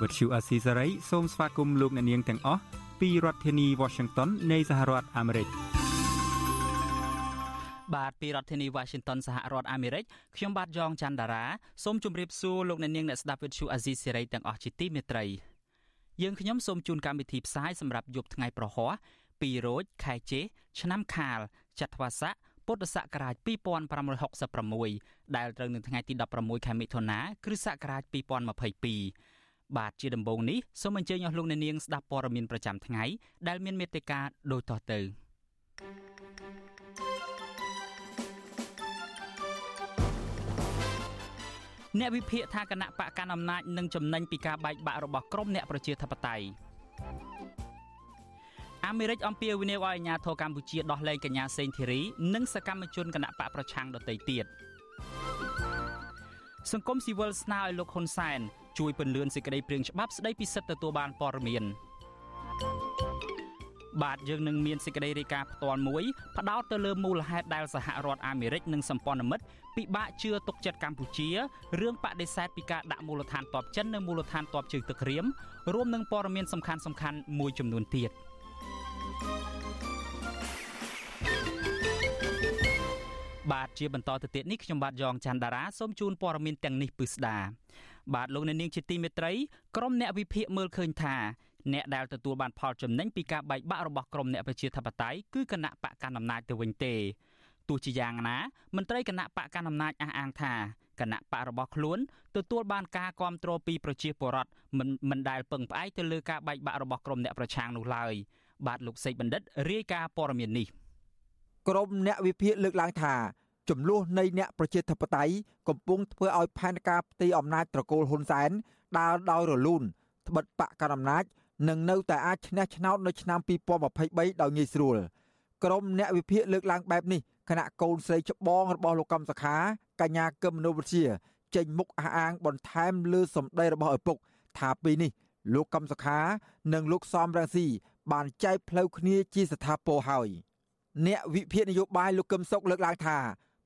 វិទ្យុអាស៊ីសេរីសូមស្វាគមន៍លោកអ្នកនាងទាំងអស់ពីរដ្ឋធានី Washington នៃសហរដ្ឋអាមេរិកបាទពីរដ្ឋធានី Washington សហរដ្ឋអាមេរិកខ្ញុំបាទយ៉ងច័ន្ទដារាសូមជម្រាបសួរលោកអ្នកនាងអ្នកស្ដាប់វិទ្យុអាស៊ីសេរីទាំងអស់ជាទីមេត្រីយើងខ្ញុំសូមជូនកម្មវិធីផ្សាយសម្រាប់យប់ថ្ងៃប្រហ័ស2រោចខែចេឆ្នាំខាលចត្វាស័កពុទ្ធសករាជ2566ដែលត្រូវនឹងថ្ងៃទី16ខែមិថុនាគ្រិស្តសករាជ2022 បាទជាដំបូងនេះសូមអញ្ជើញអស់លោកអ្នកនាងស្ដាប់ព័ត៌មានប្រចាំថ្ងៃដែលមានមេត្តាដូចតទៅអ្នកវិភាគថាគណៈបកកណ្ដាលអំណាចនឹងចំណេញពីការបែកបាក់របស់ក្រមអ្នកប្រជាធិបតេយ្យអាមេរិកអំពាវនាវឲ្យអាជ្ញាធរកម្ពុជាដោះលែងកញ្ញាសេងធីរីនិងសកម្មជនគណៈបកប្រឆាំងដទៃទៀតសង្គមស៊ីវិលស្នើឲ្យលោកហ៊ុនសែន ជួយពន្លឿនសេចក្តីព្រាងច្បាប់ស្តីពីសិទ្ធិទទួលបានព័ត៌មានបាទយើងនឹងមានសេចក្តីរាយការណ៍ផ្ទាល់មួយផ្ដោតទៅលើមូលហេតុដែលសហរដ្ឋអាមេរិកនិងសម្ព័ន្ធមិត្តពិបាកជឿទុកចិត្តកម្ពុជារឿងបដិសេធពីការដាក់មូលដ្ឋានទ័ពចិននៅមូលដ្ឋានទ័ពជើងទឹកក្រៀមរួមនឹងព័ត៌មានសំខាន់ៗមួយចំនួនទៀត។បាទជាបន្តទៅទៀតនេះខ្ញុំបាទយ៉ងច័ន្ទដារាសូមជូនព័ត៌មានទាំងនេះពិស្ដា បាទលោកអ្នកនាងជាទីមេត្រីក្រុមអ្នកវិភាគមើលឃើញថាអ្នកដែលទទួលបានផលចំណេញពីការបែកបាក់របស់ក្រុមអ្នកប្រជាធិបតេយ្យគឺគណៈបកកណ្ដាលអំណាចទៅវិញទេទោះជាយ៉ាងណាមន្ត្រីគណៈបកកណ្ដាលអំណាចអះអាងថាគណៈបករបស់ខ្លួនទទួលបានការគ្រប់គ្រងពីប្រជាពលរដ្ឋមិនមិនដែលពឹងផ្អែកទៅលើការបែកបាក់របស់ក្រុមអ្នកប្រឆាំងនោះឡើយបាទលោកសេកបណ្ឌិតរាយការណ៍ព័ត៌មាននេះក្រុមអ្នកវិភាគលើកឡើងថា ចំនួននៃអ្នកប្រជាធិបតេយ្យកំពុងធ្វើឲ្យផែនការផ្ទៃអំណាចត្រកូលហ៊ុនសែនដើរដោយរលូនត្បិតបកកណ្ដាលអំណាចនឹងនៅតែអាចឈ្នះឆ្នោតនៅឆ្នាំ2023ដោយងាយស្រួលក្រុមអ្នកវិភាគលើកឡើងបែបនេះគណៈកូនស្រីច្បងរបស់លោកកំសខាកញ្ញាកឹមមនុវិជាចេញមុខអះអាងបន្ថែមលើសម្ដីរបស់ឪពុក ថាពេលនេះលោកកំសខា និងលោកសំរងស៊ីបានចែកផ្លូវគ្នាជាស្ថាពរហើយ អ្នកវិភាគនយោបាយលោកកឹមសុខលើកឡើងថា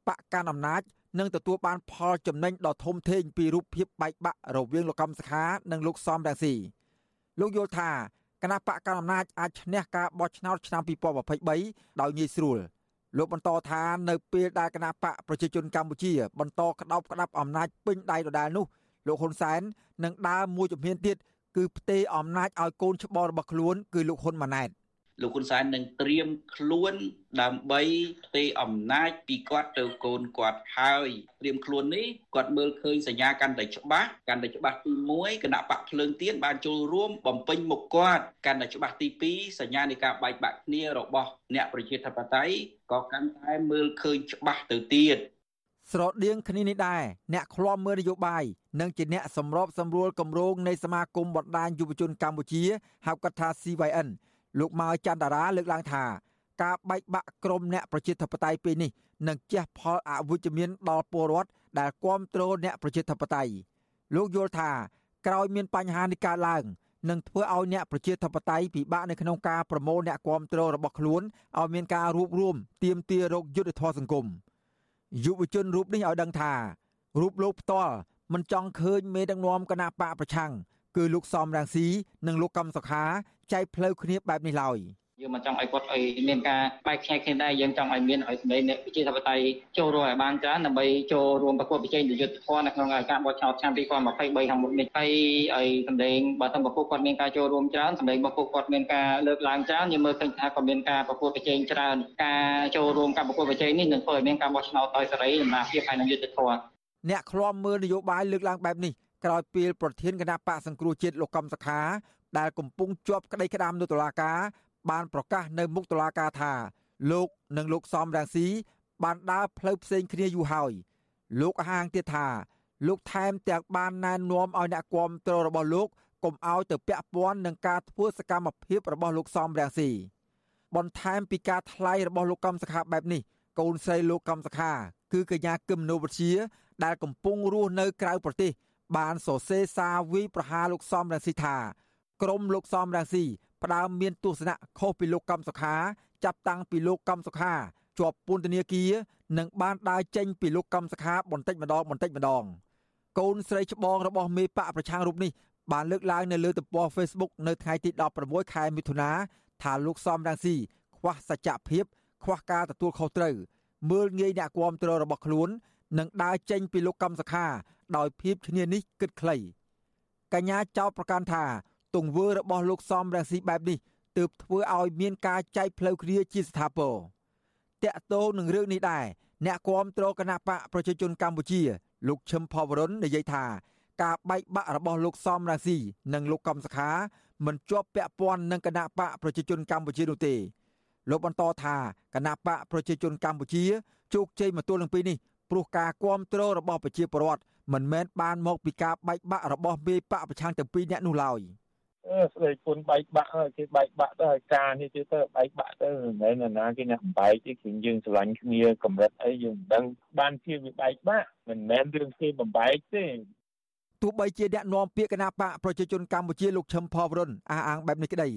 បកកាន់អំណាចនឹងទទួលបានផលចំណេញដ៏ធំធេងពីរូបភាពបែកបាក់រវាងលោកកំសខានិងលោកសំរងស៊ីលោកយល់ថាគណៈបកកណ្ដាលអំណាចអាចឈ្នះការបោះឆ្នោតឆ្នាំ2023ដោយងាយស្រួលលោកបន្តថានៅពេលដែលគណៈបកប្រជាជនកម្ពុជា បន្តក្តោបក្តាប់អំណាចពេញដៃដដែលនោះលោកហ៊ុនសែននឹងដើរមួយជំហានទៀតគឺផ្ទេរអំណាចឲ្យកូនច្បងរបស់ខ្លួន គឺលោកហ៊ុនម៉ាណែត លោកហ៊ុនសែននឹងត្រៀមខ្លួនដើម្បីផ្ទេរអំណាចពីគាត់ទៅកូនគាត់ហើយត្រៀមខ្លួននេះគាត់មើលឃើញសញ្ញាកាន់តែច្បាស់កាន់តែច្បាស់ទី1គណៈបកភ្លើងទៀនបានចូលរួមបំពេញមុខគាត់កាន់តែច្បាស់ទី2សញ្ញានៃការបែកបាក់គ្នារបស់អ្នកប្រជាធិបតេយ្យក៏កាន់តែមើលឃើញច្បាស់ទៅទៀតស្រដៀងគ្នានេះដែរអ្នកឃ្លាំមើលនយោបាយនិងជាអ្នកសម្របសម្រួលគម្រោងនៃសមាគមបណ្ដាញយុវជនកម្ពុជាហៅកាត់ថា CYN លោកម៉ៅច័ន្ទតារាលើកឡើងថាការបែកបាក់ក្រុមអ្នកប្រជាធិបតេយ្យពេលនេះនឹងជះផលអវិជ្ជមានដល់ពលរដ្ឋដែលគ្រប់គ្រងអ្នកប្រជាធិបតេយ្យលោកយល់ថាក្រោយមានបញ្ហានេះកើតឡើងនឹងធ្វើឲ្យអ្នកប្រជាធិបតេយ្យពិបាកនៅក្នុងការប្រមូលអ្នកគ្រប់គ្រងរបស់ខ្លួនឲ្យមានការរួបរวมទៀមទារោគយុទ្ធធរសង្គមយុវជនរូបនេះឲ្យដឹងថារូបលោកផ្ទាល់មិនចង់ឃើញមេដឹកនាំគណៈបកប្រឆាំង គឺលោកសំរងស៊ីនិងលោកកំសុខាចែកផ្លូវគ្នាបែបនេះឡើយយើងមិនចង់ឲ្យគាត់ឲ្យមានការបែកខ្ញែកគ្នាដែរយើងចង់ឲ្យមានឲ្យសម្លេងអ្នកវិជាធិបតេយ្យចូលរួមឲ្យបានច្រើនដើម្បីចូលរួមប្រកួតប្រជែងយុទ្ធភ័ណ្ឌនៅក្នុងការបោះឆ្នោតឆ្នាំ2023ខាងមុខនេះហើយឲ្យសម្លេងបើតាមប្រកួតគាត់មានការចូលរួមច្រើនសម្លេងរបស់ពួកគាត់មានការលើកឡើងច្រើនយើងមើលឃើញថាគាត់មានការប្រកួតប្រជែងច្រើនការចូលរួមការប្រកួតប្រជែងនេះនឹងធ្វើឲ្យមានការបោះឆ្នោតដោយសេរីដំណាភាពហើយនឹងយុត្តិធម៌អ្នកឃ្លាំមើលនយោបាយលើកឡើងបែបនេះ ក្រោយពេលប្រធានគណៈបកសង្គ្រោះជាតិលោកកំសខាដែលកំពុងជាប់ក្តីក្តាមនៅតុលាការបានប្រកាសនៅមុខតុលាការថាលោកនិងលោកសំរងស៊ីបានដើរផ្លូវផ្សេងគ្នាយូរហើយលោកហាងទៀតថាលោកថែមទាំងបានណែនាំឲ្យអ្នកគាំទ្ររបស់លោកកុំឲ្យទៅពាក់ព័ន្ធនឹងការធ្វើសកម្មភាពរបស់លោកសំរាំងស៊ីបន្ថែមពីការថ្លែងរបស់លោកកំសខាបែបនេះកូនស្រីលោកកំសខា គឺកញ្ញាគឹមនោវិជាដែលកំពុងរស់នៅក្រៅប្រទេស បានសរសេរសារវិប្រហាលោកសំរាំងស៊ីថាក្រមលោកសំរាំងស៊ីផ្ដើមមានទស្សនៈខុសពីលោកកំសុខាចាប់តាំងពីលោកកំសុខាជាប់ពន្ធនាគារនិងបានដើរចេញពីលោកកំសុខាបន្តិចម្ដងបន្តិចម្ដង កូនស្រីច្បងរបស់មេបកប្រឆាំងរូបនេះបានលើកឡើងនៅលើទំព័រ Facebook នៅថ្ងៃទី16ខែមិថុនាថាលោកសំរងស៊ីខ្វះសច្ចភាព ខ្វះការទទួលខុសត្រូវមើលងាយអ្នកគាំទ្ររបស់ខ្លួន និងដើរចេញពីលោកកំសខាដោយភាពឈ្នានេះគិតខ្លីកញ្ញាចោទប្រកាន់ថាទង្វើរបស់លោកសំរងស៊ីបែបនេះទើបធ្វើឲ្យមានការចែកផ្លូវគ្នាជាស្ថាពរតាក់ទងនឹងរឿងនេះដែរអ្នកគាំទ្រគណៈបកប្រជាជនកម្ពុជា លោកឈឹមផវរុននិយាយថា ការបែកបាក់របស់លោកសំរាស៊ីនិងលោកកំសខាមិនជាប់ពាក់ព័ន្ធនឹងគណៈបកប្រជាជនកម្ពុជានោះទេលោកបន្តថាគណៈបកប្រជាជនកម្ពុជាជោគជ័យមកទល់នឹងពេលនេះ ព្រោះការគ្រប់គ្រងរបស់ប្រជាពលរដ្ឋមិនមែនបានមកពីការបែកបាក់របស់មេបកប្រឆាំងទាំងពីរនាក់នោះឡើយអឺស្ដីគុណបែកបាក់គេបែកបាក់ទៅហើយការនេះទៅទៅបែកបាក់ទៅមិនមែនណាគេអ្នកបែកទេគឺយើងឆ្លាញ់គ្នាកម្រិតអីយើងមិនដឹងបានជាវាបែកបាក់មិនមែនរឿងគេបំបែកទេទោះបីជាអ្នកនាំពាក្យគណៈបកប្រជាជនកម្ពុជាលោកឈឹមផវរុនអះអាងបែបនេះក្តី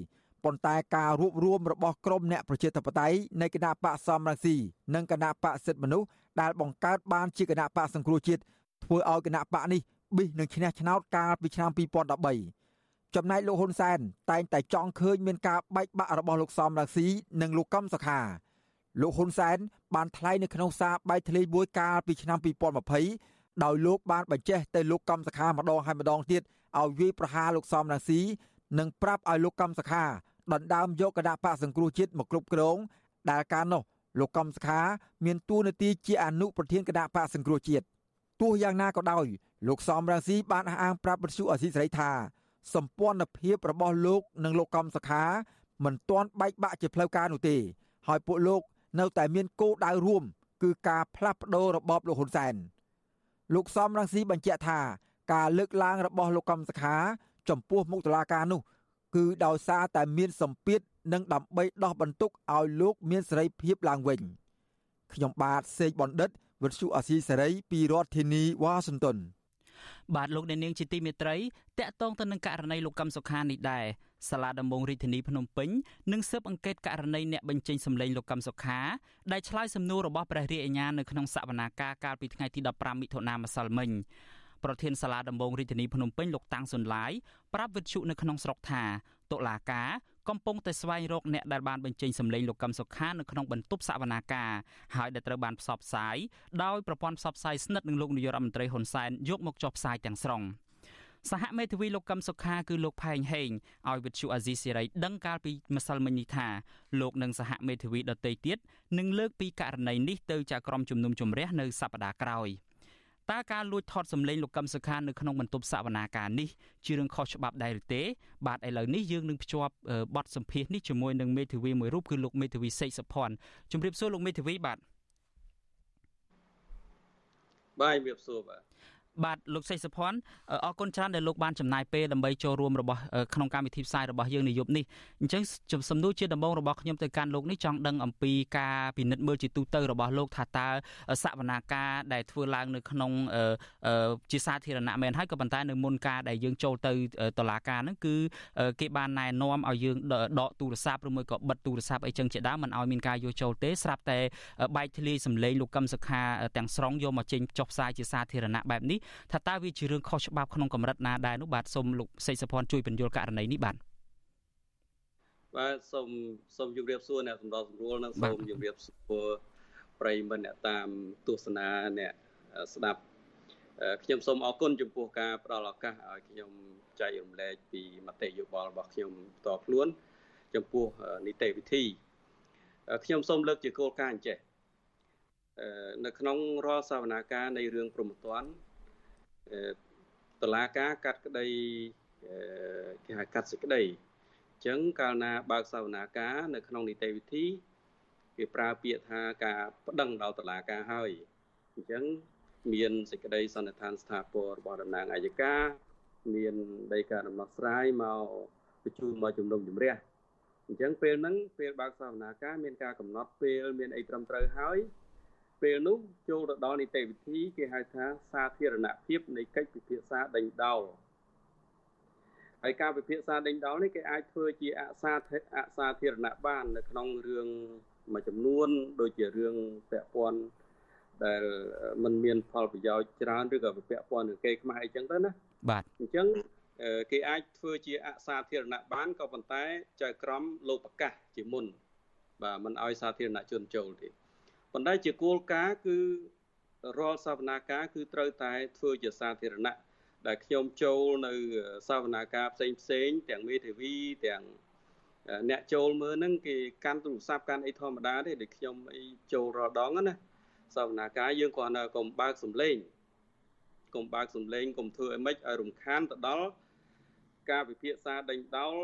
ប៉ុន្តែការរួបរวมរបស់ក្រមអ្នកប្រជាធិបតេយ្យនៃគណៈបកសំរងស៊ីនិងគណៈបកសិទ្ធិមនុស្សដែលបង្កើតបានជាគណៈបកសង្គ្រោះជាតិធ្វើឲ្យគណៈបកនេះបិះនឹងឈ្នះឆ្នោតកាលពីឆ្នាំ2013ចំណែកលោកហ៊ុនសែនតែងតែចង់ឃើញមានការបែកបាក់របស់លោកសំរងស៊ីនិងលោកកំសុខាលោកហ៊ុនសែនបានថ្លែងនៅក្នុងសារបែកធ្លាយមួយកាលពីឆ្នាំ2020ដោយលោកបានបញ្ជាទៅលោកកំសខាម្ដងហើយម្ដងទៀតឲ្យវាយប្រហារលោកសំរាំងស៊ីនិងប្រាប់ឲ្យលោកកំសខា ដណ្ដើមយកគណៈបកសង្គ្រោះជាតិមកគ្រប់គ្រងដែលកាលនោះលោកកំសខាមានតួនាទីជាអនុប្រធានគណៈបកសង្គ្រោះជាតិទោះយ៉ាងណាក៏ដោយលោកសំរាំងស៊ីបានអះអាងប្រាប់បទសុអសីសេរីថាសម្ព័ន្ធភាពរបស់លោកនិងលោកកំសខាមិនទាន់បែកបាក់ជាផ្លូវការនោះទេ ហើយពួកលោកនៅតែមានគោលដៅរួម គឺការផ្លាស់ប្ដូររបបលោកហ៊ុនសែនលោកសំរងស៊ីបញ្ជាក់ថា ការលើកឡើងរបស់លោកកំសខា ចំពោះមុខតុលាការនោះ គឺដោយសារតែមានសម្ពាធនិងដើម្បីដោះបន្ទុកឲ្យលោកមានសេរីភាពឡើងវិញខ្ញុំបាទសេកបណ្ឌិតវិទ្យុអាស៊ីសេរីពីរដ្ឋធានីវ៉ាស៊ីនតោនបាទលោកអ្នកនាងជាទីមេត្រីតកតងទៅនឹងករណីលោកកឹមសុខានេះដែរសាលាដំបងរាជធានីភ្នំពេញនឹងស៊ើបអង្កេតករណីអ្នកបញ្ចេញសម្លេងលោកកឹមសុខាដែលឆ្លើយសំណួររបស់ព្រះរាជអាជ្ញានៅក្នុងសវនាការកាលពីថ្ងៃទី15មិថុនាម្សិលមិញ ប្រធានសាលាដំបងរាជធានីភ្នំពេញលោកតាំងសុនឡាយប្រាប់វិទ្យុនៅក្នុងស្រុកថាតុលាការកំពុងតែស្វែងរកអ្នកដែលបានបញ្ចេញសម្លេងលោកកឹមសុខានៅក្នុងបន្ទប់សវនាការហើយដែលត្រូវបានផ្សព្វផ្សាយដោយប្រព័ន្ធផ្សព្វផ្សាយស្និទ្ធនឹងលោកនាយករដ្ឋមន្ត្រីហ៊ុនសែនយកមកចុះផ្សាយទាំងស្រុងសហមេធាវីលោកកឹមសុខាគឺលោកផែងហេងឲ្យវិទ្យុអាស៊ីសេរីដឹងកាលពីម្សិលមិញនេះថាលោកនិងសហមេធាវីដទៃទៀតនឹងលើកពីករណីនេះទៅចៅក្រមជំនុំជម្រះនៅសប្តាហ៍ក្រោយ។ តើការលួចថតសម្លេងលោកកឹមសុខានៅក្នុងបន្ទប់សវនាការនេះជារឿងខុសច្បាប់ដែរឬទេ បាទឥឡូវនេះយើងនឹងភ្ជាប់បទសម្ភាសន៍នេះជាមួយនឹងមេធាវីមួយរូបគឺលោកមេធាវីសេកសុភ័ណ្ឌជម្រាបសួរលោកមេធាវីបាទបាទជម្រាបសួរបាទ បាទលោកសេចសុភ័ណ្ឌអរគុណច្រើនដែលលោកបានចំណាយពេលដើម្បីចូលរួមរបស់ក្នុងកម្មវិធីផ្សាយរបស់យើងនាយប់នេះអញ្ចឹងសំណួរជាដំបូងរបស់ខ្ញុំទៅកាន់លោកនេះចង់ដឹងអំពីការពិនិត្យមើលជាទូទៅរបស់លោកថាតើសវនាការដែលធ្វើឡើងនៅក្នុងជាសាធារណៈមែនហើយក៏ប៉ុន្តែនៅមុនការដែលយើងចូលទៅតុលាការហ្នឹងគឺគេបានណែនាំឲ្យយើងដកទូរស័ព្ទឬមួយក៏បិទទូរស័ព្ទអីចឹងជាដើមមិនឲ្យមានការយកចូលទេស្រាប់តែបែកធ្លាយសម្លេងលោកកឹមសុខាទាំងស្រុងយកមកចេញចុះផ្សាយជាសាធារណៈបែបនេះថាតើវាជារឿងខុសច្បាប់ក្នុងកម្រិតណាដែរនោះបាទសូមលោកសេកសុភ័ណ្ឌជួយបញ្យល់ករណីនេះបាទបាទសូមសូមជម្រាបសួរអ្នកសម្របសម្រួលនិងសូមជម្រាបសួរប្រិយមិត្តអ្នកតាមទស្សនាអ្នកស្ដាប់ខ្ញុំសូមអរគុណចំពោះការផ្ដល់ឱកាសឲ្យខ្ញុំចែករំលែកពីមតិយោបល់របស់ខ្ញុំផ្ទាល់ខ្លួន ចំពោះនីតិវិធីខ្ញុំសូមលើកជាគោលការណ៍អញ្ចេះនៅក្នុងរាល់សវនាការនៃរឿងព្រមត្តន តឡាការកាត់ក្តីគេហៅកាត់សេចក្តីអញ្ចឹងកាលណាបើកសវនាការនៅក្នុងនីតិវិធីគេប្រើពាក្យថាការប្តឹងដល់តឡាការហើយអញ្ចឹងមានសេចក្តីសន្និដ្ឋានស្ថាពររបស់តំណាងអัยការមានដីកាដំណោះស្រាយមកបញ្ជូនមកជំនុំជម្រះអញ្ចឹងពេលហ្នឹងពេលបើកសវនាការមានការកំណត់ពេលមានអីត្រឹមត្រូវហើយ ពេលនោះចូលទៅដល់នីតិវិធីគេហៅថាសាធារណភាពនៃកិច្ចពិភាក្សាដេញដោលហើយការពិភាក្សាដេញដោលនេះគេអាចធ្វើជាអសាអសាធារណៈបាន នៅក្នុងរឿងមួយចំនួន ដូចជារឿងពាក់ព័ន្ធដែលมันមានផលប្រយោជន៍ច្រើនឬក៏ពាក់ព័ន្ធនឹងគេខ្មែរអីចឹងទៅណាបាទអញ្ចឹងគេអាចធ្វើជាអសាធារណៈបានក៏ប៉ុន្តែចៅក្រមលោកប្រកាសជាមុនបាទមិនឲ្យសាធារណជនចូលទេ ប៉ុន្តែជាគោលការណ៍គឺរាល់សវនាការគឺត្រូវតែធ្វើជាសាធារណៈដែលខ្ញុំចូលនៅសវនាការផ្សេងផ្សេងទាំងមេធាវីទាំងអ្នកចូលមើលហ្នឹងគេកាន់ទូរស័ព្ទកាន់អីធម្មតាទេដូចខ្ញុំអីចូលរាល់ដងណាសវនាការយើងគ្រាន់តែកុំបើកសំឡេងកុំបើកសំឡេងកុំធ្វើឲ្យម៉េចឲ្យរំខានទៅដល់ការវិភាសាដេញដោល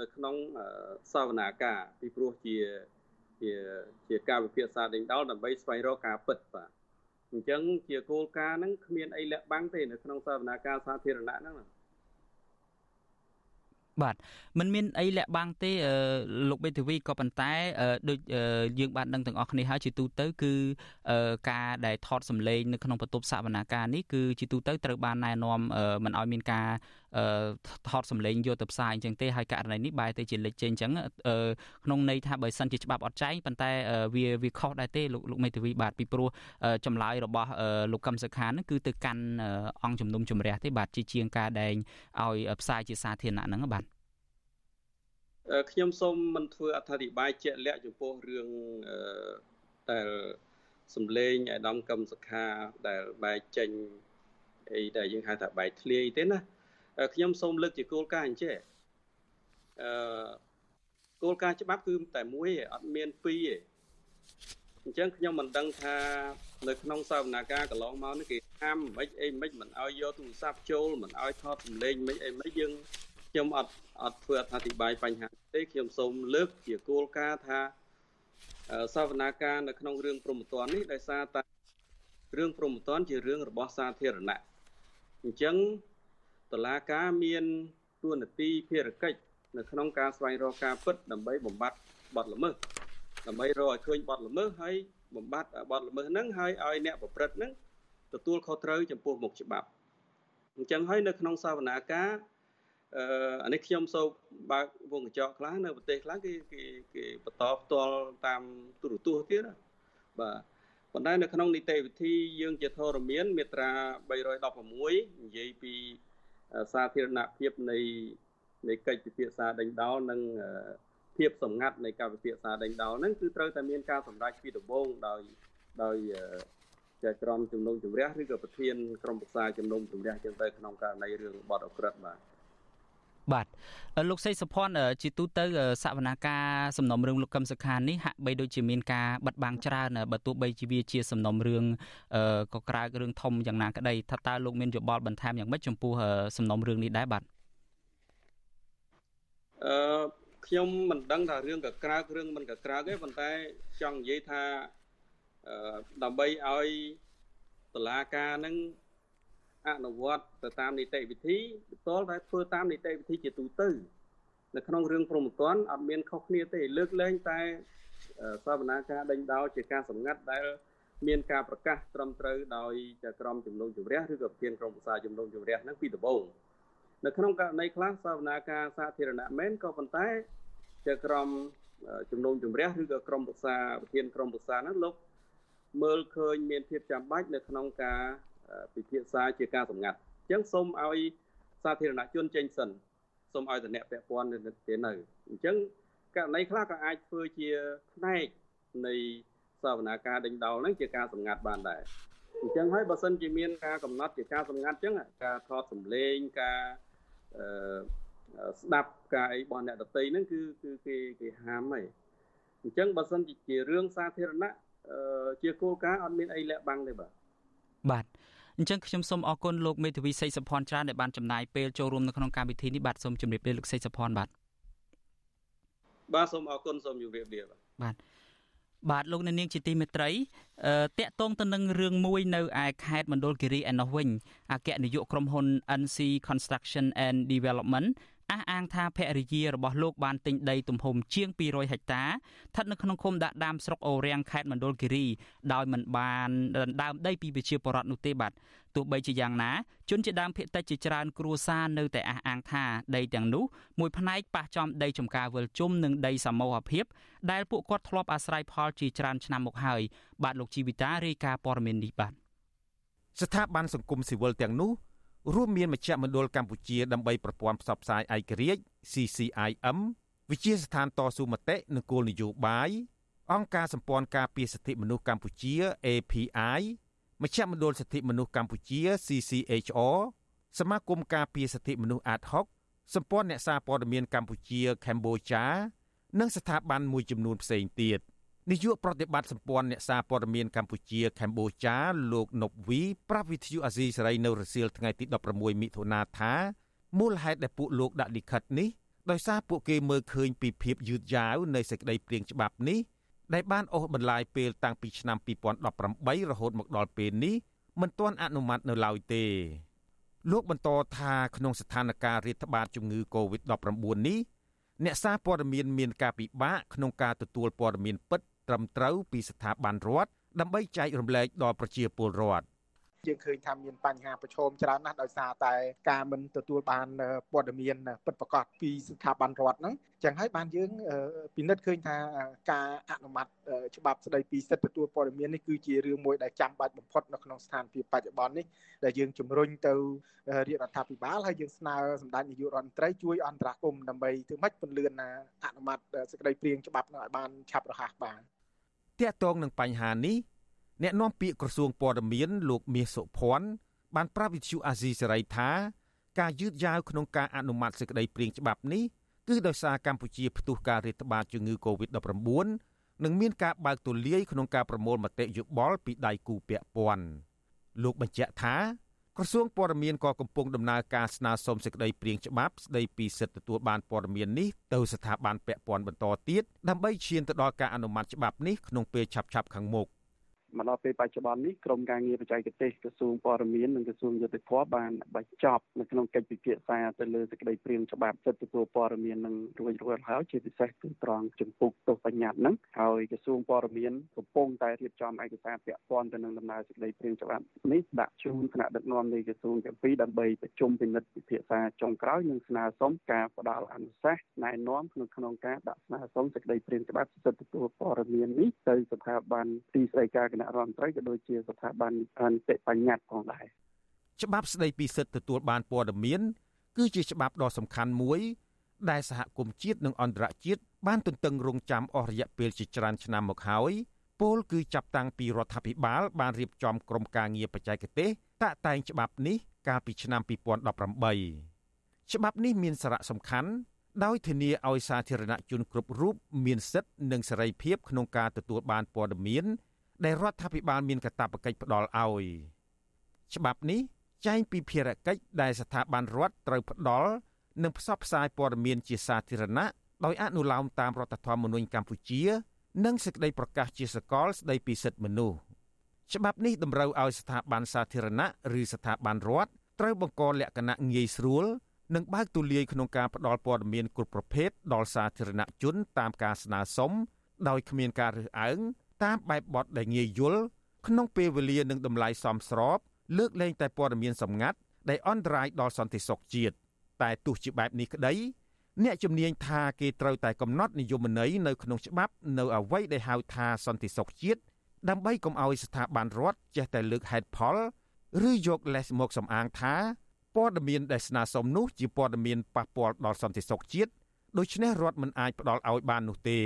នៅក្នុងសវនាការពីព្រោះជា ជាជាការវិភាសាដេញដោលដើម្បីស្វែងរកការពិតបាទអញ្ចឹងជាគោលការណ៍ហ្នឹងគ្មានអីលាក់បាំងទេនៅក្នុងសវនាការសាធារណៈហ្នឹងបាទมันមានអីលាក់បាំងទេលោកបេធាវីក៏ប៉ុន្តែដូចយើងបានដឹងទាំងអស់គ្នាហើយជាទូទៅគឺការដែលថតសម្លេងនៅក្នុងបន្ទប់សវនាការនេះគឺជាទូទៅត្រូវបានណែនាំមិនឲ្យមានការ ថតសម្លេងយកទៅផ្សាយអញ្ចឹងទេហើយករណីនេះបែរទៅជាលេចចេញអញ្ចឹងក្នុងន័យថាបើសិនជាច្បាប់អត់ចែងប៉ុន្តែវាវាខុសដែរទេលោកលោកមេធាវីបាទពីព្រោះចម្លើយរបស់លោកកឹមសុខានឹងគឺទៅកាន់អង្គជំនុំជម្រះទេបាទជាជាងការដែងឲ្យផ្សាយជាសាធារណៈហ្នឹងបាទខ្ញុំសូមមិនធ្វើអត្ថាធិប្បាយជាក់លាក់ចំពោះរឿងដែលសំលេងអាដាមកឹមសុខាដែលបែកចេញអីដែលយើងហៅថាបែកធ្លាយទេណា ខ្ញុំសូមលើកជាគោលការណ៍អញ្ចេះអឺគោលការណ៍ច្បាប់គឺតែមួយទេអត់មានពីរទេអញ្ចឹងខ្ញុំមិនដឹងថានៅក្នុងសវនាការកន្លងមកនេះគេហាមមិនអីមិនមិនឲ្យយកទូរស័ព្ទចូលមិនឲ្យថតសម្លេងមិនអីមិនយើងខ្ញុំអត់អត់ធ្វើអធិប្បាយបញ្ហាទេខ្ញុំសូមលើកជាគោលការណ៍ថាសវនាការនៅក្នុងរឿងព្រមត្តននេះដោយសារតែរឿងព្រមត្តនជារឿងរបស់សាធារណៈអញ្ចឹង តឡាការមានទួនាទីភារកិច្ចនៅក្នុងការស្វែងរកការពិតដើម្បីបំបត្តិបទល្មើសដើម្បីរកឲ្យឃើញបទល្មើសហើយបំបត្តិបទល្មើសហ្នឹងហើយឲ្យអ្នកប្រព្រឹត្តហ្នឹងទទួលខុសត្រូវចំពោះមុខច្បាប់អញ្ចឹងហើយនៅក្នុងសាវនាការអឺអានេះខ្ញុំសូមបើកវងកញ្ចក់ខ្លះនៅប្រទេសខ្លះគេគេគេបន្តផ្ទាល់តាមទូរទស្សន៍ទៀតបាទប៉ុន្តែនៅក្នុងនីតិវិធីយើងជាធរមានមាត្រា316និយាយពី សាធារណភាពនៃនៃកិច្ចពិភាក្សាដេញដោលនិងភាពសម្ងាត់នៃការពិភាក្សាដេញដោលហ្នឹងគឺត្រូវតែមានការសម្រេចពីដំបូងដោយដោយចែកក្រុមជំនុំជម្រះឬក៏ប្រធានក្រុមប្រឹក្សាជំនុំជម្រះចឹងទៅក្នុងករណីរឿងបទអក្រិតបាទ បាទលោកសីសុភ័ណ្ឌជាទូទៅសវនាការសំណុំរឿងលោកកឹមសុខានេះហាក់បីដូចជាមានការបិទបាំងច្រើនបើទោះបីជាវាជាសំណុំរឿងក៏ក្រើករឿងធំយ៉ាងណាក្តីថាតើលោកមានយោបល់បន្ថែមយ៉ាងម៉េចចំពោះសំណុំរឿងនេះដែរបាទអឺខ្ញុំមិនដឹងថារឿងកក្រើករឿងមិនកក្រើកទេប៉ុន្តែចង់និយាយថាអឺដើម្បីឲ្យតឡាការនឹង អនុវត្តទៅតាមនីតិវិធីបន្តតែធ្វើតាមនីតិវិធីជាទូទៅនៅក្នុងរឿងព្រមត្តនអត់មានខុសគ្នាទេលើកលែងតែសវនាការដេញដោលជាការសម្ងាត់ដែលមានការប្រកាសត្រឹមត្រូវដោយក្រមជំនុំជម្រះឬក៏ប្រធានក្រុមប្រឹក្សាជំនុំជម្រះហ្នឹងពីដំបូងនៅក្នុងករណីខ្លះសវនាការសាធារណៈមែនក៏ប៉ុន្តែជាក្រមជំនុំជម្រះឬក៏ក្រុមប្រឹក្សាប្រធានក្រុមប្រឹក្សាហ្នឹងលោកមើលឃើញមានភាពចាំបាច់នៅក្នុងការ ពិភាក្សាជាការសម្ងាត់អញ្ចឹងសូមឲ្យសាធារណជនចេញសិនសូមឲ្យតំណែងពាក់ព័ន្ធទៅនៅអញ្ចឹងករណីខ្លះក៏អាចធ្វើជាផ្នែកនៃសវនាការដេញដោលហ្នឹងជាការសម្ងាត់បានដែរអញ្ចឹងហើយបើសិនជាមានការកំណត់ជាការសម្ងាត់អញ្ចឹងការថតសម្លេងការអឺស្ដាប់ការអីរបស់អ្នកដតីហ្នឹងគឺគឺគេគេហាមហើយអញ្ចឹងបើសិនជារឿងសាធារណៈជាគោលការណ៍អត់មានអីលាក់បាំងទេបាទបាទ អញ្ចឹងខ្ញុំសូមអរគុណលោកមេធាវីសេកសុភ័ណ្ឌច្រើនដែលបានចំណាយពេលចូលរួមនៅក្នុងកម្មវិធីនេះបាទសូមជម្រាបលាលោកសេកសុភ័ណ្ឌបាទបាទសូមអរគុណសូមជម្រាបលាបាទបាទលោកអ្នកនាងជាទីមេត្រីតកតងទៅនឹងរឿងមួយនៅឯខេត្តមណ្ឌលគិរីឯណោះវិញអគ្គនាយកក្រុមហ៊ុន NC Construction and Development អះអាងថាភរិយារបស់លោកបានទិញដីទំហំជាង200ហិកតាស្ថិតនៅក្នុងឃុំដាក់ដាមស្រុកអូរាំងខេត្តមណ្ឌលគិរីដោយមិនបានដណ្ដើមដីពីប្រជាពលរដ្ឋនោះទេបាទទោះបីជាយ៉ាងណាជនជាដើមភៀតតិចជាច្រើនគ្រួសារនៅតែអះអាងថាដីទាំងនោះមួយផ្នែកប៉ះចំដីចំការវិលជុំនិងដីសមូហភាពដែលពួកគាត់ធ្លាប់អាស្រ័យផលជាច្រើនឆ្នាំមកហើយបាទលោកជីវិតារាយការណ៍ព័ត៌មាននេះបាទស្ថាប័នសង្គមស៊ីវិលទាំងនោះ រួមមានមជ្ឈមណ្ឌលកម្ពុជាដើម្បីប្រព័ន្ធផ្សព្វផ្សាយឯករាជ្យ CCIM វិជាស្ថានតស៊ូមតិនិងគោលនយោបាយអង្គការសម្ព័ន្ធការពារសិទ្ធិមនុស្សកម្ពុជា API មជ្ឈមណ្ឌលសិទ្ធិមនុស្សកម្ពុជា CCHR សមាគមការពារសិទ្ធិមនុស្សអាត60សម្ព័ន្ធអ្នកសារព័ត៌មានកម្ពុជា Cambodia និងស្ថាប័នមួយចំនួនផ្សេងទៀត។ នាយកប្រតិបត្តិសម្ព័ន្ធអ្នកសារព័ត៌មានកម្ពុជាកម្ពុជាលោកណប់វីប្រាប់វិទ្យុអាស៊ីសេរីនៅរសៀលថ្ងៃទី16មិថុនាថាមូលហេតុដែលពួកលោកដាក់លិខិតនេះដោយសារពួកគេមើលឃើញពីភាពយឺតយ៉ាវនៃសេចក្តីព្រាងច្បាប់នេះដែលបានអូសបន្លាយពេលតាំងពីឆ្នាំ2018រហូតមកដល់ពេលនេះមិនទាន់អនុម័តនៅឡើយទេ លោកបន្តថាក្នុងស្ថានភាពរាតត្បាតជំងឺ Covid-19 នេះអ្នកសារព័ត៌មានមានការពិបាកក្នុងការទទួលព័ត៌មានពិត ត្រឹមត្រូវពីស្ថាប័នរដ្ឋដើម្បីចែករំលែកដល់ប្រជាពលរដ្ឋយើងឃើញថាមានបញ្ហាប្រឈមច្រើនណាស់ដោយសារតែការមិនទទួលបានព័ត៌មានពិតប្រាកដពីស្ថាប័នរដ្ឋហ្នឹងចឹងហើយបានយើងពិនិត្យឃើញថាការអនុម័តច្បាប់ស្តីពីសិទ្ធិទទួលព័ត៌មាននេះគឺជារឿងមួយដែលចាំបាច់បំផុតនៅក្នុងស្ថានភាពបច្ចុប្បន្ននេះដែលយើងជំរុញទៅរាជរដ្ឋាភិបាលហើយយើងស្នើសម្ដេចនាយករដ្ឋមន្ត្រីជួយអន្តរាគមន៍ដើម្បីធ្វើម៉េចពន្លឿនអនុម័តសេចក្តីព្រាងច្បាប់នោះឲ្យបានឆាប់រហ័សបាទ តាក់ទងនឹងបញ្ហានេះអ្នកនាំពាក្យក្រសួងព័ត៌មានលោកមាសសុភ័ណ្ឌបានប្រាប់វិទ្យុអាស៊ីសេរីថាការយឺតយ៉ាវក្នុងការអនុម័តសេចក្តីព្រាងច្បាប់នេះគឺដោយសារកម្ពុជាផ្ទុះការរាតត្បាតជំងឺ Covid-19 និងមានការបើកទូលាយក្នុងការប្រមូលមតិយោបល់ពីដៃគូពាក់ព័ន្ធលោកបញ្ជាក់ថា ក្រសួងព័ត៌មានក៏កំពុងដំណើរការស្នើសុំសេចក្តីព្រាងច្បាប់ស្តីពីសិទ្ធិទទួលបានព័ត៌មាននេះទៅស្ថាប័នពាក់ព័ន្ធបន្តទៀតដើម្បីឈានទៅដល់ការអនុម័តច្បាប់នេះក្នុងពេលឆាប់ៗខាងមុខ។ មកដល់ពេលបច្ចុប្បន្ននេះក្រមការងារបច្ចេកទេសក្រសួងព័ត៌មាននិងក្រសួងយុតិធម៌បានបញ្ចប់នៅក្នុងកិច្ចពិភាក្សាទៅលើសេចក្តីព្រាងច្បាប់សិទ្ធិទទួលព័ត៌មាននឹងរួចរាល់ហើយជាពិសេសគឺត្រង់ចំពុកទោសបញ្ញត្តិហ្នឹងហើយក្រសួងព័ត៌មានកំពុងតែរៀបចំឯកសារពាក់ព័ន្ធទៅនឹងដំណើរសេចក្តីព្រាងច្បាប់នេះដាក់ជូនគណៈដឹកនាំនៃក្រសួងទាំងពីរដើម្បីប្រជុំពិនិត្យពិភាក្សាចុងក្រោយនិងស្នើសុំការផ្ដល់អនុសាសន៍ណែនាំក្នុងក្នុងការដាក់ស្នើសុំសេចក្តីព្រាងច្បាប់សិទ្ធិទទួលព័ត៌មាននេះទៅស្ថាប័នទីស្តីការគណៈរដ្ឋមន្ត្រីក៏ដូចជាស្ថាប័នអន្តរបញ្ញត្តិផងដែរច្បាប់ស្តីពីសិទ្ធិទទួលបានព័ត៌មាន គឺជាច្បាប់ដ៏សំខាន់មួយ ដែលសហគមន៍ជាតិនិងអន្តរជាតិបានទន្ទឹងរង់ចាំអស់រយៈពេលជាច្រើនឆ្នាំមកហើយពលគឺចាប់តាំងពីរដ្ឋាភិបាល បានរៀបចំក្រុមការងារបច្ចេកទេសតាក់តែងច្បាប់នេះកាលពីឆ្នាំ2018ច្បាប់នេះមានសារៈសំខាន់ដោយធានាឲ្យសាធារណជនគ្រប់រូបមានសិទ្ធិនិងសេរីភាពក្នុងការទទួលបានព័ត៌មាន ដែលរដ្ឋាភិបាលមានកាតព្វកិច្ចផ្ដល់ឲ្យច្បាប់នេះចែងពីភារកិច្ចដែលស្ថាប័នរដ្ឋត្រូវផ្ដល់និងផ្សព្វផ្សាយព័ត៌មានជាសាធារណៈដោយអនុលោមតាមរដ្ឋធម្មនុញ្ញកម្ពុជា និងសេចក្តីប្រកាសជាសកលស្តីពីសិទ្ធិមនុស្សច្បាប់នេះតម្រូវឲ្យស្ថាប័នសាធារណៈឬស្ថាប័នរដ្ឋត្រូវបង្កលក្ខណៈងាយស្រួលនិងបើកទូលាយក្នុងការផ្ដល់ព័ត៌មានគ្រប់ប្រភេទដល់សាធារណជនតាមការស្នើសុំដោយគ្មានការរើសអើង តាមបែបបទដែលងាយយល់ក្នុងពេលវេលានិងតម្លៃសមស្របលើកលែងតែព័ត៌មានសម្ងាត់ដែលអន្តរាយដល់សន្តិសុខជាតិតែទោះជាបែបនេះក្តី អ្នកជំនាញថាគេត្រូវតែកំណត់និយមន័យនៅក្នុងច្បាប់នៅអ្វីដែលហៅថាសន្តិសុខជាតិដើម្បីកុំឲ្យស្ថាប័នរដ្ឋចេះតែលើកហេតុផលឬយកលេសមកសំអាងថាព័ត៌មានដែលស្នើសុំនោះជាព័ត៌មានប៉ះពាល់ដល់សន្តិសុខជាតិដូច្នេះរដ្ឋមិនអាចផ្ដល់ឲ្យបាននោះទេ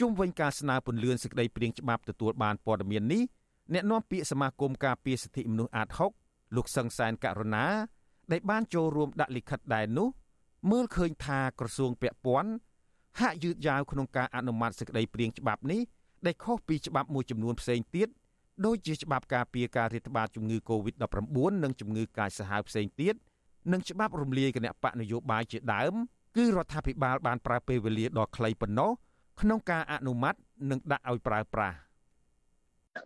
ជុំវិញការស្នើពន្លឿនសេចក្តីព្រាងច្បាប់ទទួលបានព័ត៌មាននេះអ្នកនាំពាក្យសមាគមការពារសិទ្ធិមនុស្សអាត6លោកសឹងសែនករណាដែលបានចូលរួមដាក់លិខិតដែរនោះមើលឃើញថាក្រសួងពាក់ព័ន្ធហាក់យឺតយ៉ាវក្នុងការអនុម័តសេចក្តីព្រាងច្បាប់នេះដែលខុសពីច្បាប់មួយចំនួនផ្សេងទៀតដូចជាច្បាប់ការពារការរាតត្បាតជំងឺ Covid-19 និងជំងឺកាចសាហាវផ្សេងទៀតនិងច្បាប់រំលាយគណៈបកនយោបាយជាដើមគឺរដ្ឋាភិបាលបានប្រើពេលវេលាដ៏ខ្លីប៉ុណ្ណោះ ក្នុងការអនុម័តនឹងដាក់ឲ្យប្រើប្រាស់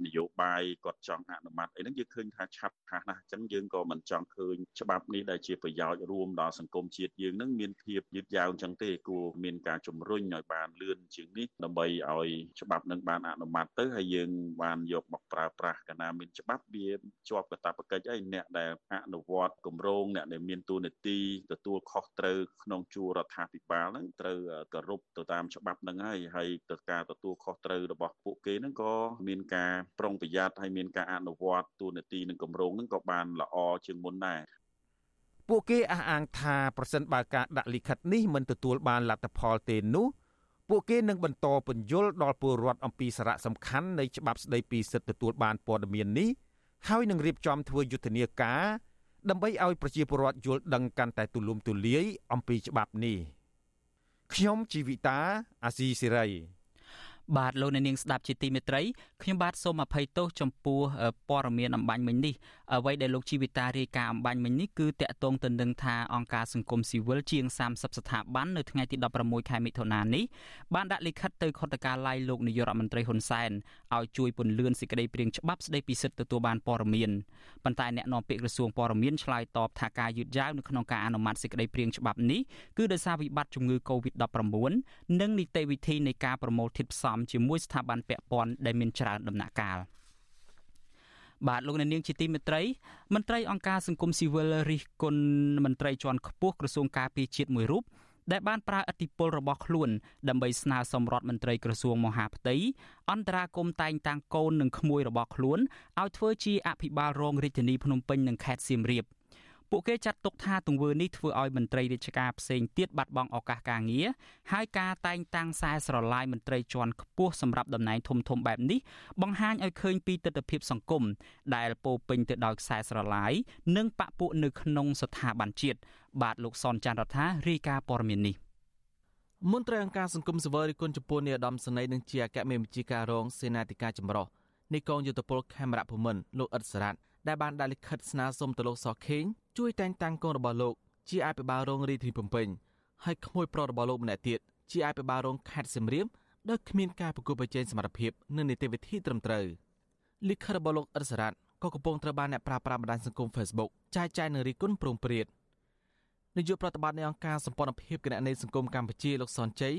នយោបាយគាត់ចង់អនុម័តអីហ្នឹងយើងឃើញថាឆាប់ខាស់ណាស់អញ្ចឹងយើងក៏មិនចង់ឃើញច្បាប់នេះដែលជាប្រយោជន៍រួមដល់សង្គមជាតិយើងហ្នឹងមានភាពយឺតយ៉ាវអញ្ចឹងទេគួរមានការជំរុញឲ្យបានលឿនជាងនេះដើម្បីឲ្យច្បាប់នឹងបានអនុម័តទៅហើយយើងបានយកមកប្រើប្រាស់កាលណាមានច្បាប់វាជាប់កាតព្វកិច្ចអីអ្នកដែលអនុវត្តគម្រោងអ្នកដែលមានតួនាទីទទួលខុសត្រូវក្នុងជួររដ្ឋាភិបាលហ្នឹងត្រូវគោរពទៅតាមច្បាប់ហ្នឹងហើយហើយទៅការទទួលខុសត្រូវរបស់ពួកគេហ្នឹងក៏មានការប្រុងប្រយ័ត្នហើយមានការអនុវត្តទូនាទីនឹងគម្រោងនឹងក៏បានល្អជាងមុនដែរពួកគេអះអាងថាប្រសិនបើការដាក់លិខិតនេះមិនទទួលបានលទ្ធផលទេនោះពួកគេនឹងបន្តពន្យល់ដល់ពលរដ្ឋអំពីសារៈសំខាន់នៃច្បាប់ស្តីពីសិទ្ធិទទួលបានព័ត៌មាននេះហើយនឹងរៀបចំធ្វើយុទ្ធនាការដើម្បីឲ្យប្រជាពលរដ្ឋយល់ដឹងកាន់តែទូលំទូលាយអំពីច្បាប់នេះខ្ញុំជីវិតាអាស៊ីសេរី បាទលោកអ្នកនាងស្ដាប់ជាទីមេត្រីខ្ញុំបាទសូមអភ័យទោសចំពោះព័ត៌មានអំបញ្ញមិញនេះអ្វីដែលលោកជីវិតារាយការណ៍អំបញ្ញមិញនេះគឺតកតងទៅនឹងថាអង្គការសង្គមស៊ីវិលជាង30ស្ថាប័ននៅថ្ងៃទី16ខែមិថុនានេះបានដាក់លិខិតទៅខុទ្ទកាល័យលោកនាយករដ្ឋមន្ត្រីហ៊ុនសែនឲ្យជួយពន្លឿនសេចក្តីព្រាងច្បាប់ស្តីពីសិទ្ធិទទួលបានព័ត៌មានប៉ុន្តែអ្នកនាំពាក្យក្រសួងព័ត៌មានឆ្លើយតបថាការយឺតយ៉ាវនៅក្នុងការអនុម័តសេចក្តីព្រាងច្បាប់នេះគឺដោយសារវិបត្តិជំងឺ Covid-19 និងនីតិវិធីនៃការប្រមូលធាតុផ្សំជាមួយស្ថាប័នពាក់ព័ន្ធដែលមានច្រើនដំណាក់កាលបាទលោកអ្នកនាងជាទីមេត្រីមន្ត្រីអង្គការសង្គមស៊ីវិលរិះគន់មន្ត្រីជាន់ខ្ពស់ក្រសួងការពារជាតិមួយរូបដែលបានប្រើអធិបុលរបស់ខ្លួនដើម្បីស្នើសុំរដ្ឋមន្ត្រីក្រសួងមហាផ្ទៃអន្តរាគមតែងតាំងកូននិងក្មួយរបស់ខ្លួនឲ្យធ្វើជាអភិបាលរងរាជធានីភ្នំពេញនិងខេត្តសៀមរាប ពួកគេចាត់ទុកថាទង្វើនេះធ្វើឲ្យមន្ត្រីរាជការផ្សេងទៀតបាត់បង់ឱកាសការងារហើយការតែងតាំងខ្សែស្រឡាយមន្ត្រីជាន់ខ្ពស់សម្រាប់តំណែងធំធំបែបនេះបង្ហាញឲ្យឃើញពីទស្សនវិជ្ជាសង្គមដែលពោពេញទៅដោយខ្សែស្រឡាយនិងបពពួកនៅក្នុងស្ថាប័នជាតិបាទលោកសនច័ន្ទរដ្ឋារាយការណ៍ព័ត៌មាននេះមន្ត្រីអង្គការសង្គមសវរិគុណចំពោះនាយឧត្តមសេនីយ៍និងជាអគ្គមេបញ្ជាការរងសេនាធិការចម្រុះនៃកងយុទ្ធពលខេមរៈភូមិន្ទលោកអ៊ិតសារ៉ាត់ ដែលបានដាក់លិខិតស្នើសុំទៅលោកសខេងជួយតែងតាំងកូនរបស់លោកជាអភិបាលរងរាជធានីភ្នំពេញហើយក្មួយប្រុសរបស់លោកម្នាក់ទៀតជាអភិបាលរងខេត្តសៀមរាបដោយគ្មានការប្រកួតប្រជែងសមត្ថភាពនិងនីតិវិធីត្រឹមត្រូវលិខិតរបស់លោកអ៊ិតសារ៉ាត់ក៏កំពុងត្រូវបានអ្នកប្រើប្រាស់បណ្ដាញសង្គម Facebook ចែកចាយនិងរិះគន់ប្រងព្រាតនាយកប្រតិបត្តិនៃអង្គការសម្ព័ន្ធភាពគណនេយ្យសង្គមកម្ពុជាលោកសនជ័យ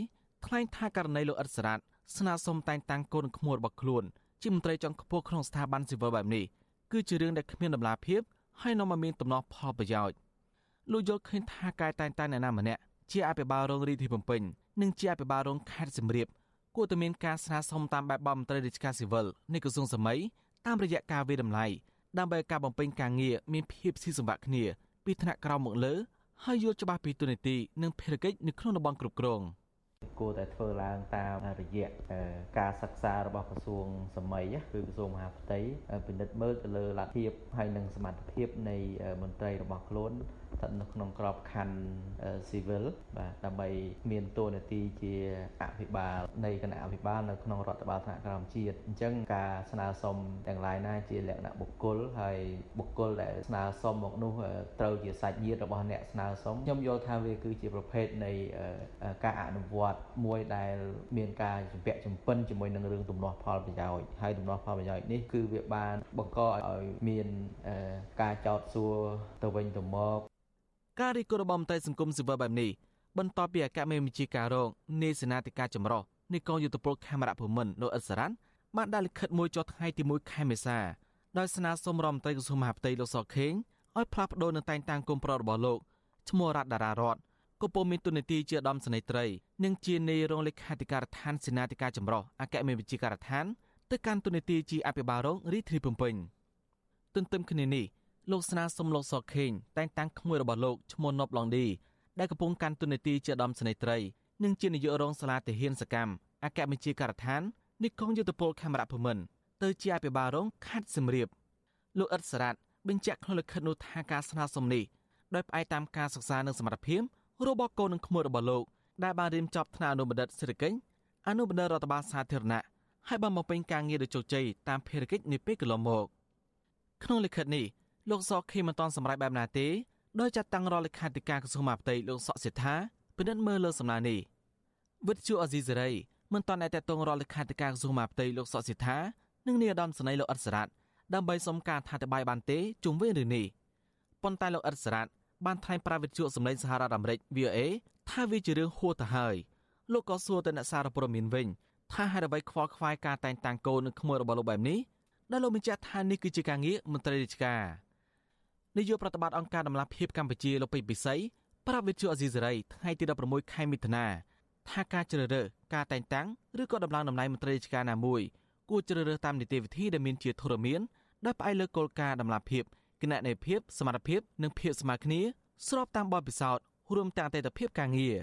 ថ្លែងថាករណីលោកអ៊ិតសារ៉ាត់ស្នើសុំតែងតាំងកូនក្មួយរបស់ខ្លួនជាមន្ត្រីជាន់ខ្ពស់ក្នុងស្ថាប័នស៊ីវិលបែបនេះ គឺជារឿងដែលគ្មានដំណាភាពហើយនាំមកមានដំណោះផលប្រយោជន៍លោកយល់ឃើញថាការតែងតាំងអ្នកណាម្នាក់ជាអភិបាលរងរាជធានីភ្នំពេញនិងជាអភិបាលរងខេត្តសៀមរាបគួរតែមានការស្នើសុំតាមបែបបទមន្ត្រីរាជការស៊ីវិលនៃក្រសួងសម័យតាមរយៈការវិដំឡៃដើម្បីការបំពេញការងារមានភាពស៊ីសង្វាក់គ្នាពីថ្នាក់ក្រោមមកលើហើយយល់ច្បាស់ពីទូនីតិនិងភារកិច្ចនៅក្នុងតំបន់គ្រប់គ្រង។ គួរតែធ្វើឡើងតាមរយៈការសិក្សារបស់ក្រសួងសម័យគឺក្រសួងមហាផ្ទៃពិនិត្យមើលទៅលើលទ្ធភាពហើយនិងសមត្ថភាពនៃមន្ត្រីរបស់ខ្លួន ស្ថិតនៅក្នុងក្របខ័ណ្ឌស៊ីវិលបាទដើម្បីមានតួនាទីជាអភិបាលនៃគណៈអភិបាលនៅក្នុងរដ្ឋបាលថ្នាក់ក្រោមជាតិអញ្ចឹងការស្នើសុំទាំងឡាយណាជាលក្ខណៈបុគ្គលហើយបុគ្គលដែលស្នើសុំមកនោះត្រូវជាសាច់ញាតិរបស់អ្នកស្នើសុំខ្ញុំយល់ថាវាគឺជាប្រភេទនៃការអនុវត្តមួយដែលមានការជំពាក់ជំពិនជាមួយនឹងរឿងទំនាស់ផលប្រយោជន៍ហើយទំនាស់ផលប្រយោជន៍នេះគឺវាបានបង្កឲ្យមានការចោទសួរទៅវិញទៅមក ការរីករបស់មន្ត្រីសង្គមស៊ីវិលបែបនេះបន្ទាប់ពីអគ្គមេបញ្ជាការរងនៃសេនាធិការចម្រុះនៃកងយុទ្ធពលខេមរៈភូមិន្ទលោកអ៊ិតសារ៉ាន់បានដាក់លិខិតមួយចុះថ្ងៃទី1ខែមេសាដោយស្នើសុំរដ្ឋមន្ត្រីក្រសួងមហាផ្ទៃលោកសខេងឲ្យផ្លាស់ប្តូរនឹងតែងតាំងគុំប្ររបស់លោកឈ្មោះរដ្ឋតារារតក៏ពុំមានទុននីតិជាឧត្តមសេនីយ៍ត្រីនិងជានាយរងលេខាធិការដ្ឋានសេនាធិការចម្រុះអគ្គមេបញ្ជាការដ្ឋានទៅកាន់ទុននីតិជាអភិបាលរងរាជធានីភ្នំពេញទន្ទឹមគ្នានេះ លោកស្នើសុំលោកសខេងតែងតាំងក្មួយរបស់លោកឈ្មោះណប់ឡងឌីដែលកំពុងកាន់ទុននីតិជាឧត្តមសេនីយ៍ត្រីនិងជានាយករងសាលាទាហានសកម្មអគ្គបញ្ជាការដ្ឋាននិគមយុទ្ធពលខេមរៈភូមិន្ទទៅជាអភិបាលរងខេត្តសៀមរាបលោកអ៊ិតសារ៉ាត់បញ្ជាក់ក្នុងលិខិតនោះថាការស្នើសុំនេះដោយផ្អែកតាមការសិក្សានិងសមត្ថភាពរបស់កូននិងក្មួយរបស់លោកដែលបានរៀនចប់ថ្នាក់អនុបណ្ឌិតសេដ្ឋកិច្ចអនុបណ្ឌិតរដ្ឋបាលសាធារណៈហើយបានបំពេញការងារដោយជោគជ័យតាមភារកិច្ចនាពេលកន្លងមកក្នុងលិខិតនេះ លោកសខេមិនតាន់សម្រេចបែបណាទេដោយចាត់តាំងរដ្ឋលេខាធិការក្រសួងមហាផ្ទៃលោកសកសេដ្ឋាពិនិត្យមើលលើសំណើនេះវិទ្យុអេស៊ីសេរីមិនទាន់តែតតងរដ្ឋលេខាធិការក្រសួងមហាផ្ទៃលោកសុកសិដ្ឋានិងនាយឧត្តមសេនីយ៍លោកអ៊ិតសរ៉ាត់ដើម្បីសុំការថាតបាយបានទេជុំវិញរឿងនេះប៉ុន្តែលោកអ៊ិតសរ៉ាត់បានថ្លែងប្រាប់វិទ្យុសម្លេងសហរដ្ឋអាមេរិក VOA ថាវាជារឿងហួសទៅហើយលោកក៏សួរទៅអ្នកសារព័ត៌មានវិញថាហេតុអ្វីខ្វល់ខ្វាយការតែងតាំងកូននិងក្មួយរបស់លោកបែបនេះដែលលោកបញ្ជាក់ថានេះគឺជាការងារមន្ត្រីរាជការ នាយកប្រតិបត្តិអង្គការដំឡាភិបកម្ពុជាលោកពេជ្រពិសីប្រាប់វិទ្យុអេស៊ីសេរីថ្ងៃទី16ខែមិថុនាថាការជ្រើសរើសការតែងតាំងឬក៏ដំឡើងតំណែងមន្ត្រីរាជការណាមួយគួរជ្រើសរើសតាមនីតិវិធីដែលមានជាធរមានដោយផ្អែកលើគោលការណ៍ដំណាភិបគណនេយ្យភាពសមត្ថភាពនិងភាពស្មើគ្នាស្របតាមបទពិសោធន៍រួមទាំងអតីតភាពការងារ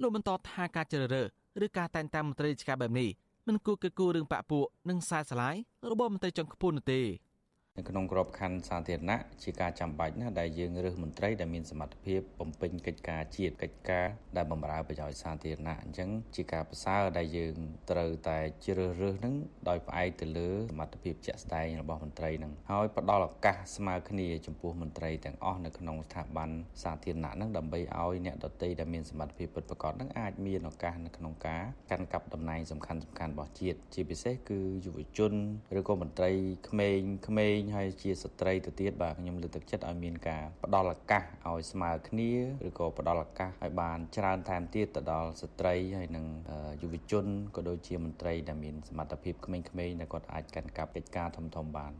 លោកបន្តថាការជ្រើសរើសឬការតែងតាំងមន្ត្រីរាជការបែបនេះមិនគួរកគូរឿងបាក់ពួកនិងខ្សែស្លាយរបស់មន្ត្រីជាន់ខ្ពស់នោះទេ នៅក្នុងក្របខ័ណ្ឌសាធារណៈជាការចាំបាច់ណាស់ដែលយើងរើសមន្ត្រីដែលមានសមត្ថភាពបំពេញកិច្ចការជាតិកិច្ចការដែលបម្រើប្រយោជន៍សាធារណៈអញ្ចឹងជាការប្រសើរដែលយើងត្រូវតែជ្រើសរើសនឹងដោយផ្អែកទៅលើសមត្ថភាពជាក់ស្ដែងរបស់មន្ត្រីនឹងហើយផ្ដល់ឱកាសស្មើគ្នាចំពោះមន្ត្រីទាំងអស់នៅក្នុងស្ថាប័នសាធារណៈនឹងដើម្បីឲ្យអ្នកដទៃដែលមានសមត្ថភាពពិតប្រាកដនឹងអាចមានឱកាសនៅក្នុងការកាន់កាប់តំណែងសំខាន់ៗរបស់ជាតិជាពិសេសគឺយុវជនឬក៏មន្ត្រីក្មេងៗងហើយជាស្ត្រីទៅទៀតបាទខ្ញុំលើកទឹកចិត្តឲ្យមានការផ្ដល់ឱកាសឲ្យស្មើគ្នាឬក៏ផ្ដល់ឱកាសឲ្យបានច្រើនថែមទៀតទៅដល់ស្ត្រីហើយនិងយុវជនក៏ដូចជាមន្ត្រីដែលមានសមត្ថភាពក្មេងៗដែលគាត់អាចកាន់កាប់កិច្ចការធំធំបាន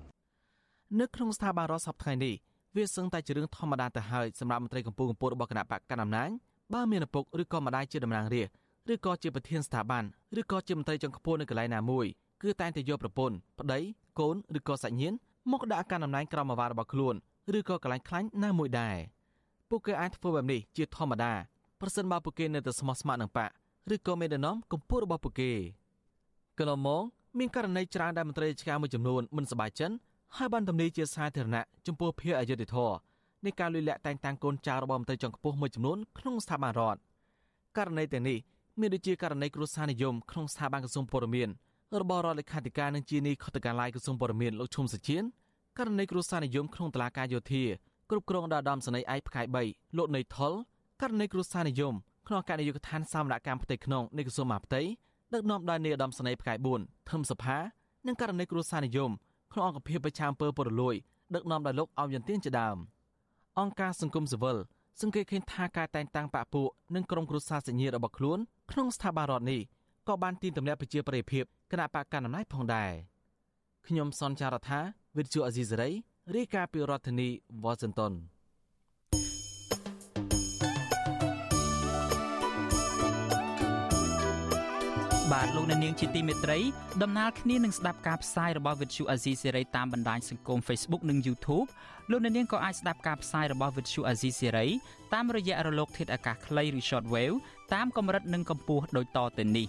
នៅក្នុងស្ថាប័នរដ្ឋសពថ្ងៃនេះវាសឹងតែជារឿងធម្មតាទៅហើយសម្រាប់មន្ត្រីកម្ពុជាកម្ពុជារបស់គណៈបកកណ្ដាលអំណាចបើមានឪពុកឬក៏ម្ដាយជាតំណាងរាស្ត្រឬក៏ជាប្រធានស្ថាប័នឬក៏ជាមន្ត្រីជាន់ខ្ពស់នៅកន្លែងណាមួយគឺតែងតែយកប្រពន្ធប្តីកូនឬក៏សាច់ញាតិ មកដាក់កាន់តំណែងក្រមអាវ៉ារបស់ខ្លួនឬក៏កន្លែងខ្លាញ់ណាមួយដែរពួកគេអាចធ្វើបែបនេះជាធម្មតាប្រសិនបើពួកគេនៅតែស្មោះស្ម័គ្រនឹងបកឬក៏មេដឹកនាំកម្ពុជារបស់ពួកគេកន្លងមកមានករណីច្រើនដែលមន្ត្រីរាជការមួយចំនួនមិនសប្បាយចិត្តហើយបានទម្លាយជាសាធារណៈចំពោះភាពអយុត្តិធម៌នៃការលួចលាក់តែងតាំងកូនចៅរបស់មន្ត្រីជាន់ខ្ពស់មួយចំនួនក្នុងស្ថាប័នរដ្ឋករណីទាំងនេះមានដូចជាករណីគ្រួសារនិយមក្នុងស្ថាប័នក្រសួងព័ត៌មាន របស់រដ្ឋលេខាធិការនឹងជានីខុទ្ទកាល័យក្រសួងព័ត៌មានលោកឈុំសុជាតិករណីគ្រួសារនិយមក្នុងតឡាការយោធាគ្រប់គ្រងដោយដំសនីឯកផ្កាយ3លោកនៃថុលករណីគ្រួសារនិយមក្នុងការនាយកដ្ឋានសមនកម្មផ្ទៃក្នុងនៃក្រសួងមហាផ្ទៃដឹកនាំដោយនាយឧត្តមសេនីយ៍ផ្កាយ4ធឹមសុផានិងករណីគ្រួសារនិយមក្នុងអង្គភាពប្រឆាំងពើពលរលួយដឹកនាំដោយលោកអោយយន្ទានជាដើមអង្គការសង្គមស៊ីវិលសង្កេតឃើញថាការតែងតាំងបពពួកនិងក្រុមគ្រួសារសញ្ញារបស់ខ្លួនក្នុងស្ថាប័នរដ្ឋនេះ ក៏បានទាញទម្លាក់ប្រជាប្រិយភាពគណៈបកកណ្ដាលអំណាចផងដែរខ្ញុំសនចាររថាវិទ្យុអេស៊ីសេរីរាយការណ៍ពីរដ្ឋធានីវ៉ាស៊ីនតោនបាទលោកអ្នកនាងជាទីមេត្រីដំណើរគ្នានឹងស្ដាប់ការផ្សាយរបស់វិទ្យុអាស៊ីសេរីតាមបណ្ដាញសង្គម Facebook និង YouTube លោកអ្នកនាងក៏អាចស្ដាប់ការផ្សាយរបស់វិទ្យុអាស៊ីសេរីតាមរយៈរលកធាតុអាកាសខ្លីឬ Shortwave តាមកម្រិតនិងកម្ពស់ដូចតទៅនេះ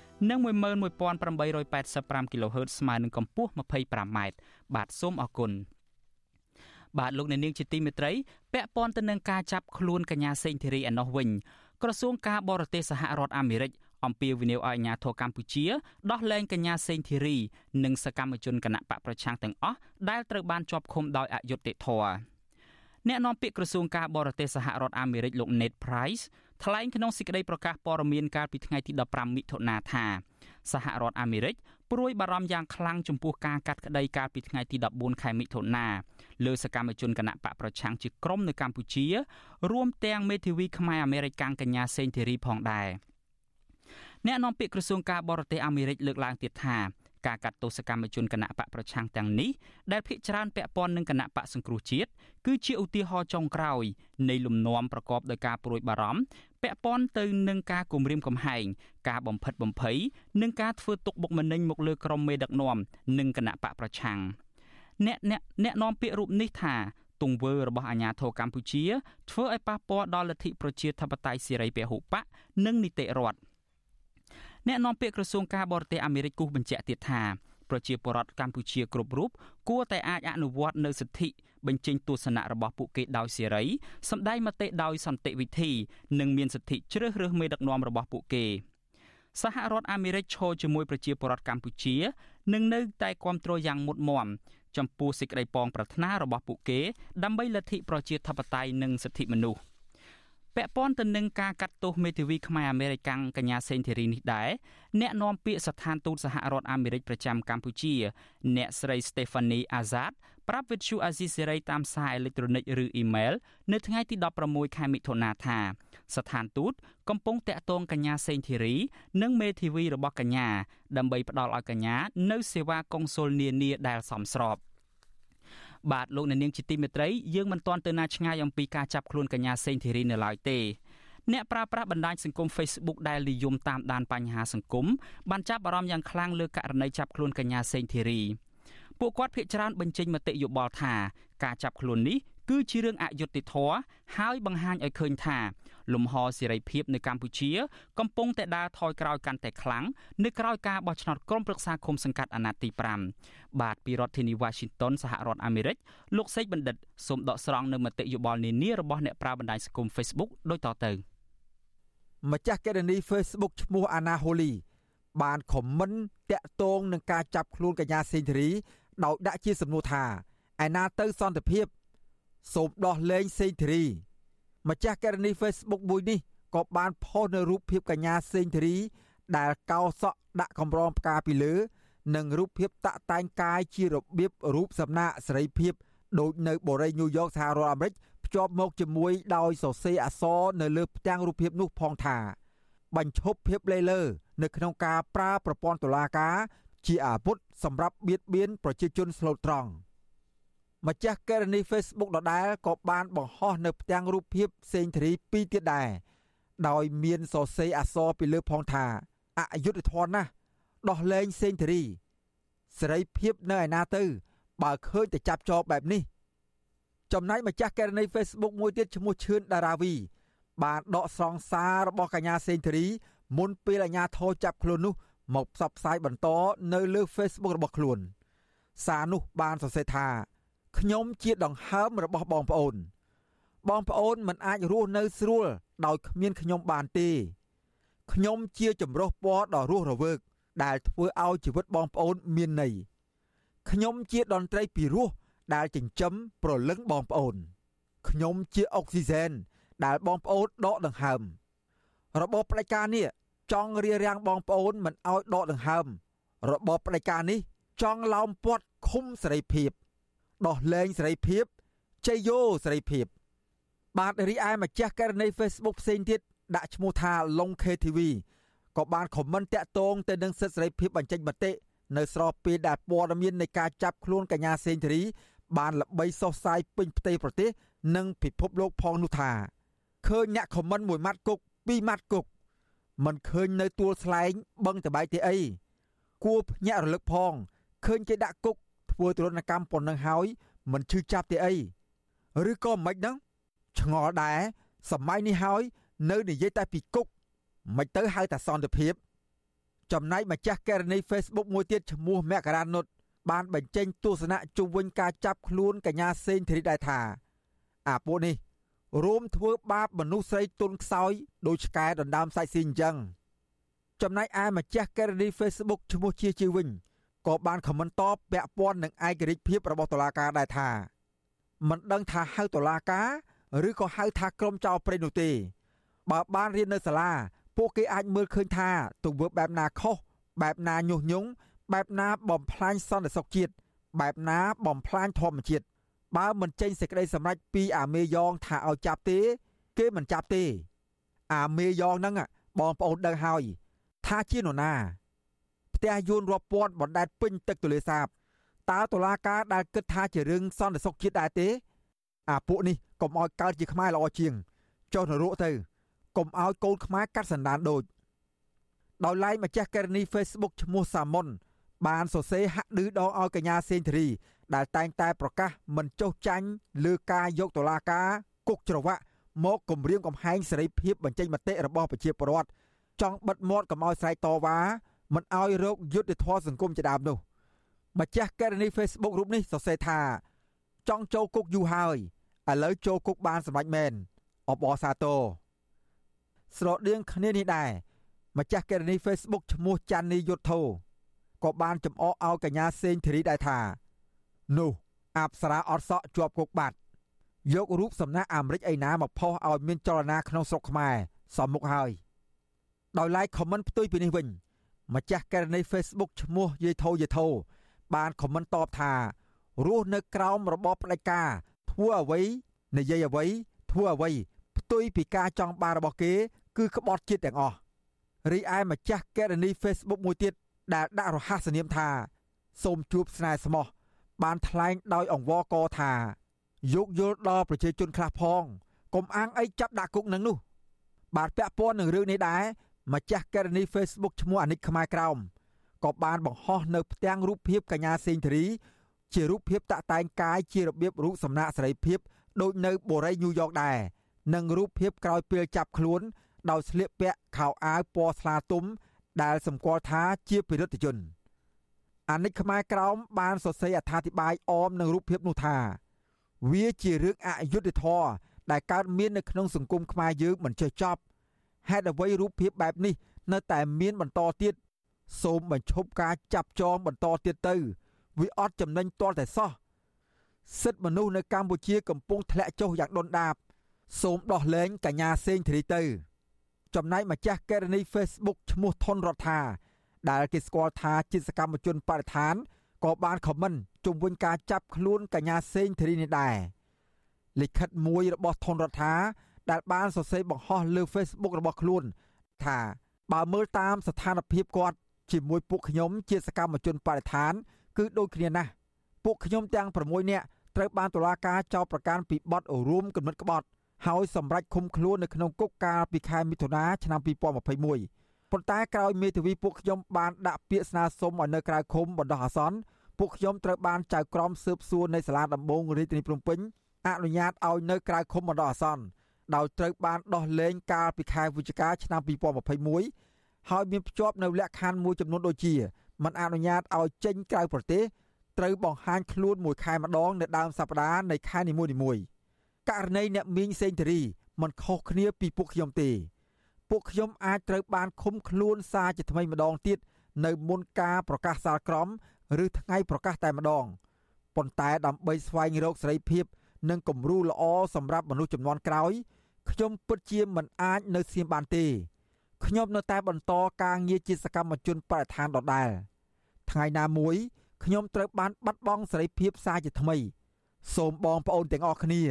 និង11885 kHz ស្មើនឹងកម្ពស់ 25m បាទសូមអរគុណបាទលោកអ្នកនាងជាទីមេត្រីពាក់ព័ន្ធទៅនឹងការចាប់ខ្លួនកញ្ញាសេងធីរីឯណោះវិញក្រសួងការបរទេសសហរដ្ឋអាមេរិកអំពាវនាវឲ្យអាជ្ញាធរកម្ពុជាដោះលែងកញ្ញាសេងធីរី និងសកម្មជនគណៈបកប្រឆាំងទាំងអស់ដែលត្រូវបានជាប់ឃុំដោយអយុត្តិធម៌ អ្នកនាំពាក្យក្រសួងការបរទេសសហរដ្ឋអាមេរិកលោក Ned Price ថ្លែងក្នុងសេចក្តីប្រកាសព័ត៌មានកាលពីថ្ងៃទី15មិថុនាថាសហរដ្ឋអាមេរិកព្រួយបារម្ភយ៉ាងខ្លាំងចំពោះការកាត់ក្តីកាលពីថ្ងៃទី14ខែមិថុនាលើសកម្មជនគណៈបកប្រឆាំងជាក្រុមនៅកម្ពុជា រួមទាំងមេធាវីខ្មែរអាមេរិកកាំងកញ្ញាសេងធីរីផងដែរអ្នកនាំពាក្យក្រសួងការបរទេសអាមេរិកលើកឡើងទៀតថា ការកាត់ទោសកម្មជនគណៈបកប្រឆាំងទាំងនេះដែលភាគច្រើនពាក់ព័ន្ធនឹងគណៈបកសង្គ្រោះជាតិគឺជាឧទាហរណ៍ចុងក្រោយនៃលំនាំប្រកបដោយការព្រួយបារម្ភពាក់ព័ន្ធទៅនឹងការគំរាមកំហែងការបំផិតបំភ័យនិងការធ្វើទុកបុកម្នេញមកលើក្រុមមេដឹកនាំនិងគណៈបកប្រឆាំងអ្នកអ្នកអ្នកនាំពាក្យរូបនេះថាទង្វើរបស់អាញាធរកម្ពុជាធ្វើឲ្យប៉ះពាល់ដល់លទ្ធិប្រជាធិបតេយ្យសេរីពហុបកនិងនីតិរដ្ឋ អ្នកនាំពាក្យក្រសួងការបរទេសអាមេរិកគូសបញ្ជាក់ទៀតថាប្រជាពលរដ្ឋកម្ពុជាគ្រប់រូបគួរតែអាចអនុវត្តនូវសិទ្ធិបញ្ចេញទស្សនៈរបស់ពួកគេដោយសេរីសម្ដែងមតិដោយសន្តិវិធី និងមានសិទ្ធិជ្រើសរើសមេដឹកនាំរបស់ពួកគេសហរដ្ឋអាមេរិកឈរជាមួយប្រជាពលរដ្ឋកម្ពុជានឹងនៅតែគ្រប់គ្រងយ៉ាងមុតមមចំពោះសេចក្តីប៉ងប្រាថ្នារបស់ពួកគេដើម្បីលទ្ធិប្រជាធិបតេយ្យនិងសិទ្ធិមនុស្ស ពាក់ព័ន្ធទៅនឹងការកាត់ទោសមេធាវីខ្មែរអាមេរិកាំងកញ្ញាសេងធីរីនេះដែរអ្នកនាំពាក្យស្ថានទូតសហរដ្ឋអាមេរិកប្រចាំកម្ពុជា អ្នកស្រី Stephanie Azad ប្រាប់វិទ្យុអាស៊ីសេរីតាមសារអេឡិចត្រូនិកឬអ៊ីមែលនៅថ្ងៃទី16ខែមិថុនាថាស្ថានទូតកំពុងតាក់ទងកញ្ញាសេងធីរី និងមេធាវីរបស់កញ្ញាដើម្បីផ្ដល់ឲ្យកញ្ញានៅសេវាកុងស៊ុលនានាដែលសមស្រប បាទលោកអ្នកនាងជាទីមេត្រីយើងមិនទាន់ទៅណាឆ្ងាយអំពីការចាប់ខ្លួនកញ្ញាសេងធីរីនៅឡើយទេអ្នកប្រើប្រាស់បណ្ដាញសង្គម Facebook ដែលនិយមតាមដានបញ្ហាសង្គមបានចាប់អារម្មណ៍យ៉ាងខ្លាំងលើករណីចាប់ខ្លួនកញ្ញាសេងធីរីពួកគាត់ភាកច្រើនបញ្ចេញមតិយោបល់ថាការចាប់ខ្លួននេះ គឺជារឿងអយុត្តិធម៌ហើយបង្ហាញឲ្យឃើញថា លំហសេរីភាពនៅកម្ពុជា កំពុងតែដើរថយក្រោយកាន់តែខ្លាំងនៅក្រោយការបោះឆ្នោតក្រុមប្រឹក្សាគុំសង្កាត់អាណត្តិទី5បាទពីរដ្ឋធានី Washington សហរដ្ឋអាមេរិកលោកសេកបណ្ឌិតសូមដកស្រង់នៅមតិយោបល់នានារបស់អ្នកប្រើបណ្ដាញសង្គម Facebook ដូចតទៅម្ចាស់កេរនី Facebook ឈ្មោះអាណាហូលីបានខមមិនតាក់ទងនឹងការចាប់ខ្លួនកញ្ញាសេងធារីដោយដាក់ជាសំណួរថាឯណាទៅសន្តិភាព សូមដោះលែងសេងធារី ម្ចាស់ករណី Facebook មួយនេះក៏បានផុសនៅរូបភាពកញ្ញាសេងធារី ដែលកោសក់ដាក់កម្រងផ្កាពីលើ និងរូបភាពតាក់តែងកាយជារបៀបរូបសំណាកសេរីភាពដូចនៅបូរីញូវយ៉កសហរដ្ឋអាមេរិកភ្ជាប់មកជាមួយដោយសរសេរអក្សរនៅលើផ្ទាំងរូបភាពនោះផងថា បញ្ឈប់ភាពលេលើ នៅក្នុងការប្រើប្រព័ន្ធតុលាការ ជាអាវុធសម្រាប់បៀតបៀនប្រជាជនស្លូតត្រង់ ម្ចាស់កេរនី Facebook ដដែលក៏បានបង្ហោះនៅផ្ទាំងរូបភាពផ្សេងធារីពីរទៀតដែរដោយមានសរសេរអក្សរពីលើផងថាអយុធធនណាស់ដោះលែងសេងធារីសេរីភាពនៅឯណាទៅ បើឃើញតែចាប់ចោលបែបនេះ ចំណែកម្ចាស់កេរនី Facebook មួយទៀតឈ្មោះឈឿនដារាវី បានដកស្រង់សាររបស់កញ្ញាសេងធារី មុនពេលអាជ្ញាធរចាប់ខ្លួននោះ មកផ្សព្វផ្សាយបន្តនៅលើ Facebook របស់ខ្លួន សារនោះបានសរសេរថា ខ្ញុំជាដង្ហើមរបស់បងប្អូន បងប្អូនមិនអាចរស់នៅស្រួលដោយគ្មានខ្ញុំបានទេខ្ញុំជាចម្រុះពណ៌ដ៏រស់រវើក ដែលធ្វើឲ្យជីវិតបងប្អូនមានន័យខ្ញុំជាតន្ត្រីពីរោះដែលចិញ្ចឹមប្រលឹងបងប្អូនខ្ញុំជាអុកស៊ីហ្សែនដែលបងប្អូនដកដង្ហើមរបបផ្ដាច់ការនេះចង់រារាំងបងប្អូនមិនឲ្យដកដង្ហើមរបបផ្ដាច់ការនេះចង់ឡោមព័ទ្ធឃុំសេរីភាព ដោះលែងសេរីភាពជ័យយោសេរីភាព បាទរីឯម្ចាស់ករណី Facebook ផ្សេងទៀតដាក់ឈ្មោះថា Long KTV ក៏បានខមមិនតាក់ទងទៅនឹងសិទ្ធិសេរីភាពបញ្ចេញមតិនៅស្របពេលដែលព័ត៌មាននៃការចាប់ខ្លួនកញ្ញាសេងធារី បានល្បីសុសសាយពេញផ្ទៃប្រទេស និងពិភពលោកផងនោះថាឃើញអ្នកខមមិនមួយម៉ាត់គុកពីរម៉ាត់គុកមិនឃើញនៅទួលស្លែងបឹងតបែកទេអីគួរភ្ញាក់រលឹកផងឃើញគេដាក់គុក ធ្វើទរណកម្មប៉ុណ្ណឹងហើយមិនឈឺចាប់ទេអីឬក៏មិនហ្នឹងឆ្ងល់ដែរសម័យនេះហើយនៅនិយាយតែពីគុកមិនទៅហៅតែសន្តិភាព ចំណែកម្ចាស់ករណី Facebook មួយទៀតឈ្មោះមករានុតបានបញ្ចេញទស្សនៈជុំវិញការចាប់ខ្លួនកញ្ញាសេងធីរីដែរថា អាពួកនេះរួមធ្វើបាបមនុស្សស្រីទុនខ្សោយដោយឆ្កែដណ្ដើមសាច់ស៊ីអញ្ចឹងចំណែកឯម្ចាស់ករណី Facebook ឈ្មោះជាជាវិញ ក៏បានខមមិនតបពាក់ព័ន្ធនឹងឯករាជ្យភាពរបស់តុលាការដែរថាមិនដឹងថាហៅតុលាការឬក៏ហៅថាក្រុមចៅព្រៃនោះទេបើបានរៀននៅសាលាពួកគេអាចមើលឃើញថាទង្វើបែបណាខុសបែបណាញុះញង់បែបណាបំផ្លាញសន្តិសុខជាតិបែបណាបំផ្លាញធម្មជាតិបើមិនចេញសេចក្តីសម្រេចពីអាមេយ៉ងថាឲ្យចាប់ទេ គេមិនចាប់ទេ អាមេយ៉ងហ្នឹងបងប្អូនដឹងហើយថាជានរណា ផ្ទះយួនរាប់ពាន់បណ្ដែតពេញទឹកទលេសាបតើតុលាការដែលគិតថាជារឿងសន្តិសុខជាតិដែរទេ អាពួកនេះកុំឲ្យកើតជាខ្មែរល្អជាងចុះនរកទៅកុំឲ្យកូនខ្មែរកាត់សន្តានដូចដោយឡែកម្ចាស់ករណី Facebook ឈ្មោះសាមុនបានសរសេរហាក់ឌឺដងឲ្យកញ្ញាសេនធរី ដែលតែងតែប្រកាសមិនចុះចាញ់លើការយកតុលាការគុកច្រវាក់មកគម្រាមកំហែងសេរីភាពបញ្ចេញមតិរបស់ប្រជាពលរដ្ឋចង់បិទមាត់កុំឲ្យស្រែកតវ៉ា មិនឲ្យរោគយុទ្ធធរសង្គមជាដើមនោះម្ចាស់ករណី Facebook រូបនេះសរសេរថា ចង់ចូលគុកយូរហើយឥឡូវចូលគុកបានសម្រេចមែនអបអសាទរស្រដៀងគ្នានេះដែរម្ចាស់ករណី Facebook ឈ្មោះច័ន្ទនីយុទ្ធធោក៏បានចំអកឲ្យកញ្ញាសេងធីរីដែរថា នោះអប្សរាអត់សក់ជាប់គុកបាត់យករូបសំណាក់អាមេរិកឯណាមកផុសឲ្យមានចលនាក្នុងស្រុកខ្មែរសមមុខហើយដោយឡែកខមមិនផ្ទុយពីនេះវិញ ម្ចាស់ករណី Facebook ឈ្មោះយាយធោយាយធោបានខមមិនតបថារស់នៅក្រោមរបបផ្ដាច់ការធ្វើអ្វីនិយាយអ្វីធ្វើអ្វីផ្ទុយពីការចង់បានរបស់គេ គឺក្បត់ជាតិទាំងអស់រីឯម្ចាស់ករណី Facebook មួយទៀតដែលដាក់រហស្សនាមថាសូមជួបស្នេហ៍ស្មោះបានថ្លែងដោយអង្វរកថាយោគយល់ដល់ប្រជាជនខ្លះផងកុំអាងអីចាប់ដាក់គុកនឹងនោះបាទពាក់ព័ន្ធនឹងរឿងនេះដែរ ម្ចាស់ករណី Facebook ឈ្មោះអានិកខ្មែរក្រោមក៏បានបង្ហោះនៅផ្ទាំងរូបភាពកញ្ញាសេងធារី ជារូបភាពតាក់តែងកាយជារបៀបរូបសំណាកសេរីភាពដូចនៅបូរីញូវយ៉កដែរនិងរូបភាពក្រោយពេលចាប់ខ្លួន ដោយស្លៀកពាក់ខោអាវពណ៌ស្លាទុំ ដែលសម្គាល់ថាជាពិរិទ្ធជនអានិកខ្មែរក្រោមបានសរសេរអត្ថាធិប្បាយអមនឹងរូបភាពនោះថា វាជារឿងអយុត្តិធម៌ដែលកើតមាននៅក្នុងសង្គមខ្មែរយើងមិនចេះចប់ ហេតុអ្វីរូបភាពបែបនេះ នៅតែមានបន្តទៀតសូមបញ្ឈប់ការចាប់ចងបន្តទៀតទៅវាអត់ចំណេញទាល់តែសោះសិទ្ធិមនុស្សនៅកម្ពុជាកំពុងធ្លាក់ចុះយ៉ាងដុនដាប សូមដោះលែងកញ្ញាសេងធារីទៅ ចំណែកម្ចាស់ករណី Facebook ឈ្មោះថនរដ្ឋាដែលគេស្គាល់ថាជាសកម្មជនបរិស្ថានក៏បានខមមិនជុំវិញការចាប់ខ្លួនកញ្ញាសេងធារីនេះដែរលិខិតមួយរបស់ថនរដ្ឋា ដែលបានសរសេរបង្ហោះលើ Facebook របស់ខ្លួន ថាបើមើលតាមស្ថានភាពគាត់ជាមួយពួកខ្ញុំជាសកម្មជនបរិស្ថាន គឺដូចគ្នាណាស់ពួកខ្ញុំទាំង6នាក់ត្រូវបានតុលាការចោទប្រកាន់ពីបទរួមគំនិតក្បត់ហើយសម្រេចឃុំខ្លួននៅក្នុងគុកកាលពីខែមិថុនាឆ្នាំ2021ប៉ុន្តែក្រោយមេធាវីពួកខ្ញុំបានដាក់ពាក្យស្នើសុំឲ្យនៅក្រៅឃុំបណ្ដោះអាសន្នពួកខ្ញុំត្រូវបានចៅក្រមស៊ើបសួរនៃសាលាដំបងរាជធានីភ្នំពេញអនុញ្ញាតឲ្យនៅក្រៅឃុំបណ្ដោះអាសន្ន ដោយត្រូវបានដោះលែងកាលពីខែវិច្ឆិកាឆ្នាំ2021ហើយមានភ្ជាប់នៅលក្ខខណ្ឌមួយចំនួនដូចជាមិនអនុញ្ញាតឲ្យចេញក្រៅប្រទេសត្រូវបង្ហាញខ្លួនមួយខែម្ដងនៅដើមសប្តាហ៍នៃខែនីមួយៗករណីអ្នកមីងសេងធារីមិនខុសគ្នាពីពួកខ្ញុំទេ ពួកខ្ញុំអាចត្រូវបានឃុំខ្លួនសារជាថ្មីម្ដងទៀតនៅមុនការប្រកាសសាលក្រមឬថ្ងៃប្រកាសតែម្ដងប៉ុន្តែដើម្បីស្វែងរកសេរីភាព និងគំរូល្អសម្រាប់មនុស្សចំនួនក្រោយ ខ្ញុំពិតជាមិនអាចនៅសៀមបានទេខ្ញុំនៅតែបន្តការងារជាសកម្មជនបរិស្ថានដដែលថ្ងៃណាមួយខ្ញុំត្រូវបានបាត់បង់សេរីភាពសារជាថ្មី សូមបងប្អូនទាំងអស់គ្នា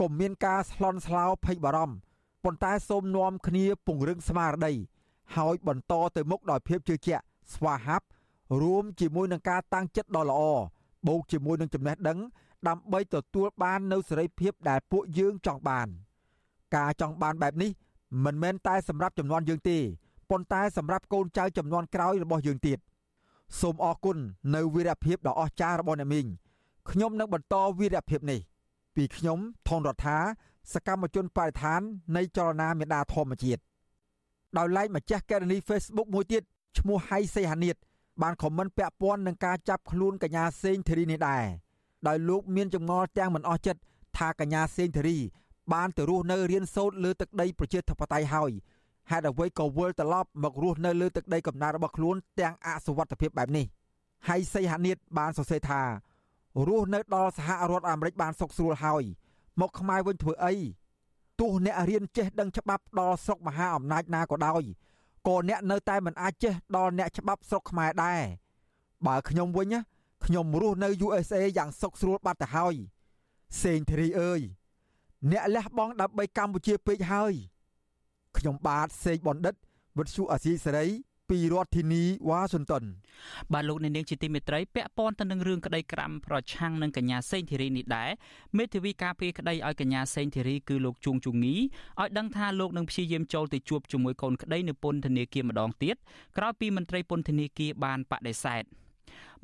កុំមានការស្លន់ស្លោភ័យបារម្ភប៉ុន្តែសូមនាំគ្នាពង្រឹងស្មារតីហើយបន្តទៅមុខដោយភាពជឿជាក់ស្វាហាប់រួមជាមួយនឹងការតាំងចិត្តដ៏ល្អបូកជាមួយនឹងចំណេះដឹង ដើម្បីទទួលបាននូវសេរីភាពដែលពួកយើងចង់បាន ការចង់បានបែបនេះមិនមែនតែសម្រាប់ចំនួនយើងទេប៉ុន្តែសម្រាប់កូនចៅចំនួនក្រោយរបស់យើងទៀតសូមអរគុណនៅវីរភាពដ៏អស្ចារ្យរបស់អ្នកមីងខ្ញុំនឹងបន្តវីរភាពនេះ ពីខ្ញុំថនរដ្ឋាសកម្មជនបរិស្ថាន នៃចលនាមេដាធម្មជាតិដោយឡែកម្ចាស់ករណី Facebook មួយទៀតឈ្មោះហៃសេហានីតបានខមមិនពាក់ព័ន្ធនឹងការចាប់ខ្លួនកញ្ញាសេងធីរីនេះដែរដោយលោកមានចម្ងល់ទាំងមិនអស់ចិត្តថាកញ្ញាសេងធីរី បានទៅរស់នៅរៀនសូត្រលើទឹកដីប្រជាធិបតេយ្យហើយហេតុអ្វីក៏វិលត្រឡប់មករស់នៅលើទឹកដីកំណើតរបស់ខ្លួនទាំងអសុវត្ថិភាពបែបនេះហៃសីហានីតបានសរសេរថារស់នៅដល់សហរដ្ឋអាមេរិកបានសុខស្រួលហើយ មកខ្មែរវិញធ្វើអីទោះអ្នករៀនចេះដឹងច្បាប់ដល់ស្រុកមហាអំណាចណាក៏ដោយក៏អ្នកនៅតែមិនអាចចេះដល់អ្នកច្បាប់ស្រុកខ្មែរដែរបើខ្ញុំវិញខ្ញុំរស់នៅ USA យ៉ាងសុខស្រួលបាត់ទៅហើយសេងធារីអើយ អ្នកលះបង់ដើម្បីកម្ពុជាពេកហើយខ្ញុំបាទសេកបណ្ឌិតវិទ្យុអាស៊ីសេរីពីរដ្ឋធានីវ៉ាស៊ីនតោនបាទលោកអ្នកនាងជាទីមេត្រីពាក់ព័ន្ធទៅនឹងរឿងក្តីក្រាំប្រឆាំងនឹងកញ្ញាសេងធីរីនេះដែរមេធាវីការពារក្តីឲ្យកញ្ញាសេងធីរីគឺលោកជួងជងីឲ្យដឹងថាលោកនឹងព្យាយាមចូលទៅជួបជាមួយកូនក្តីនៅពន្ធនាគារម្ដងទៀតក្រោយពីមន្ត្រីពន្ធនាគារបានបដិសេធ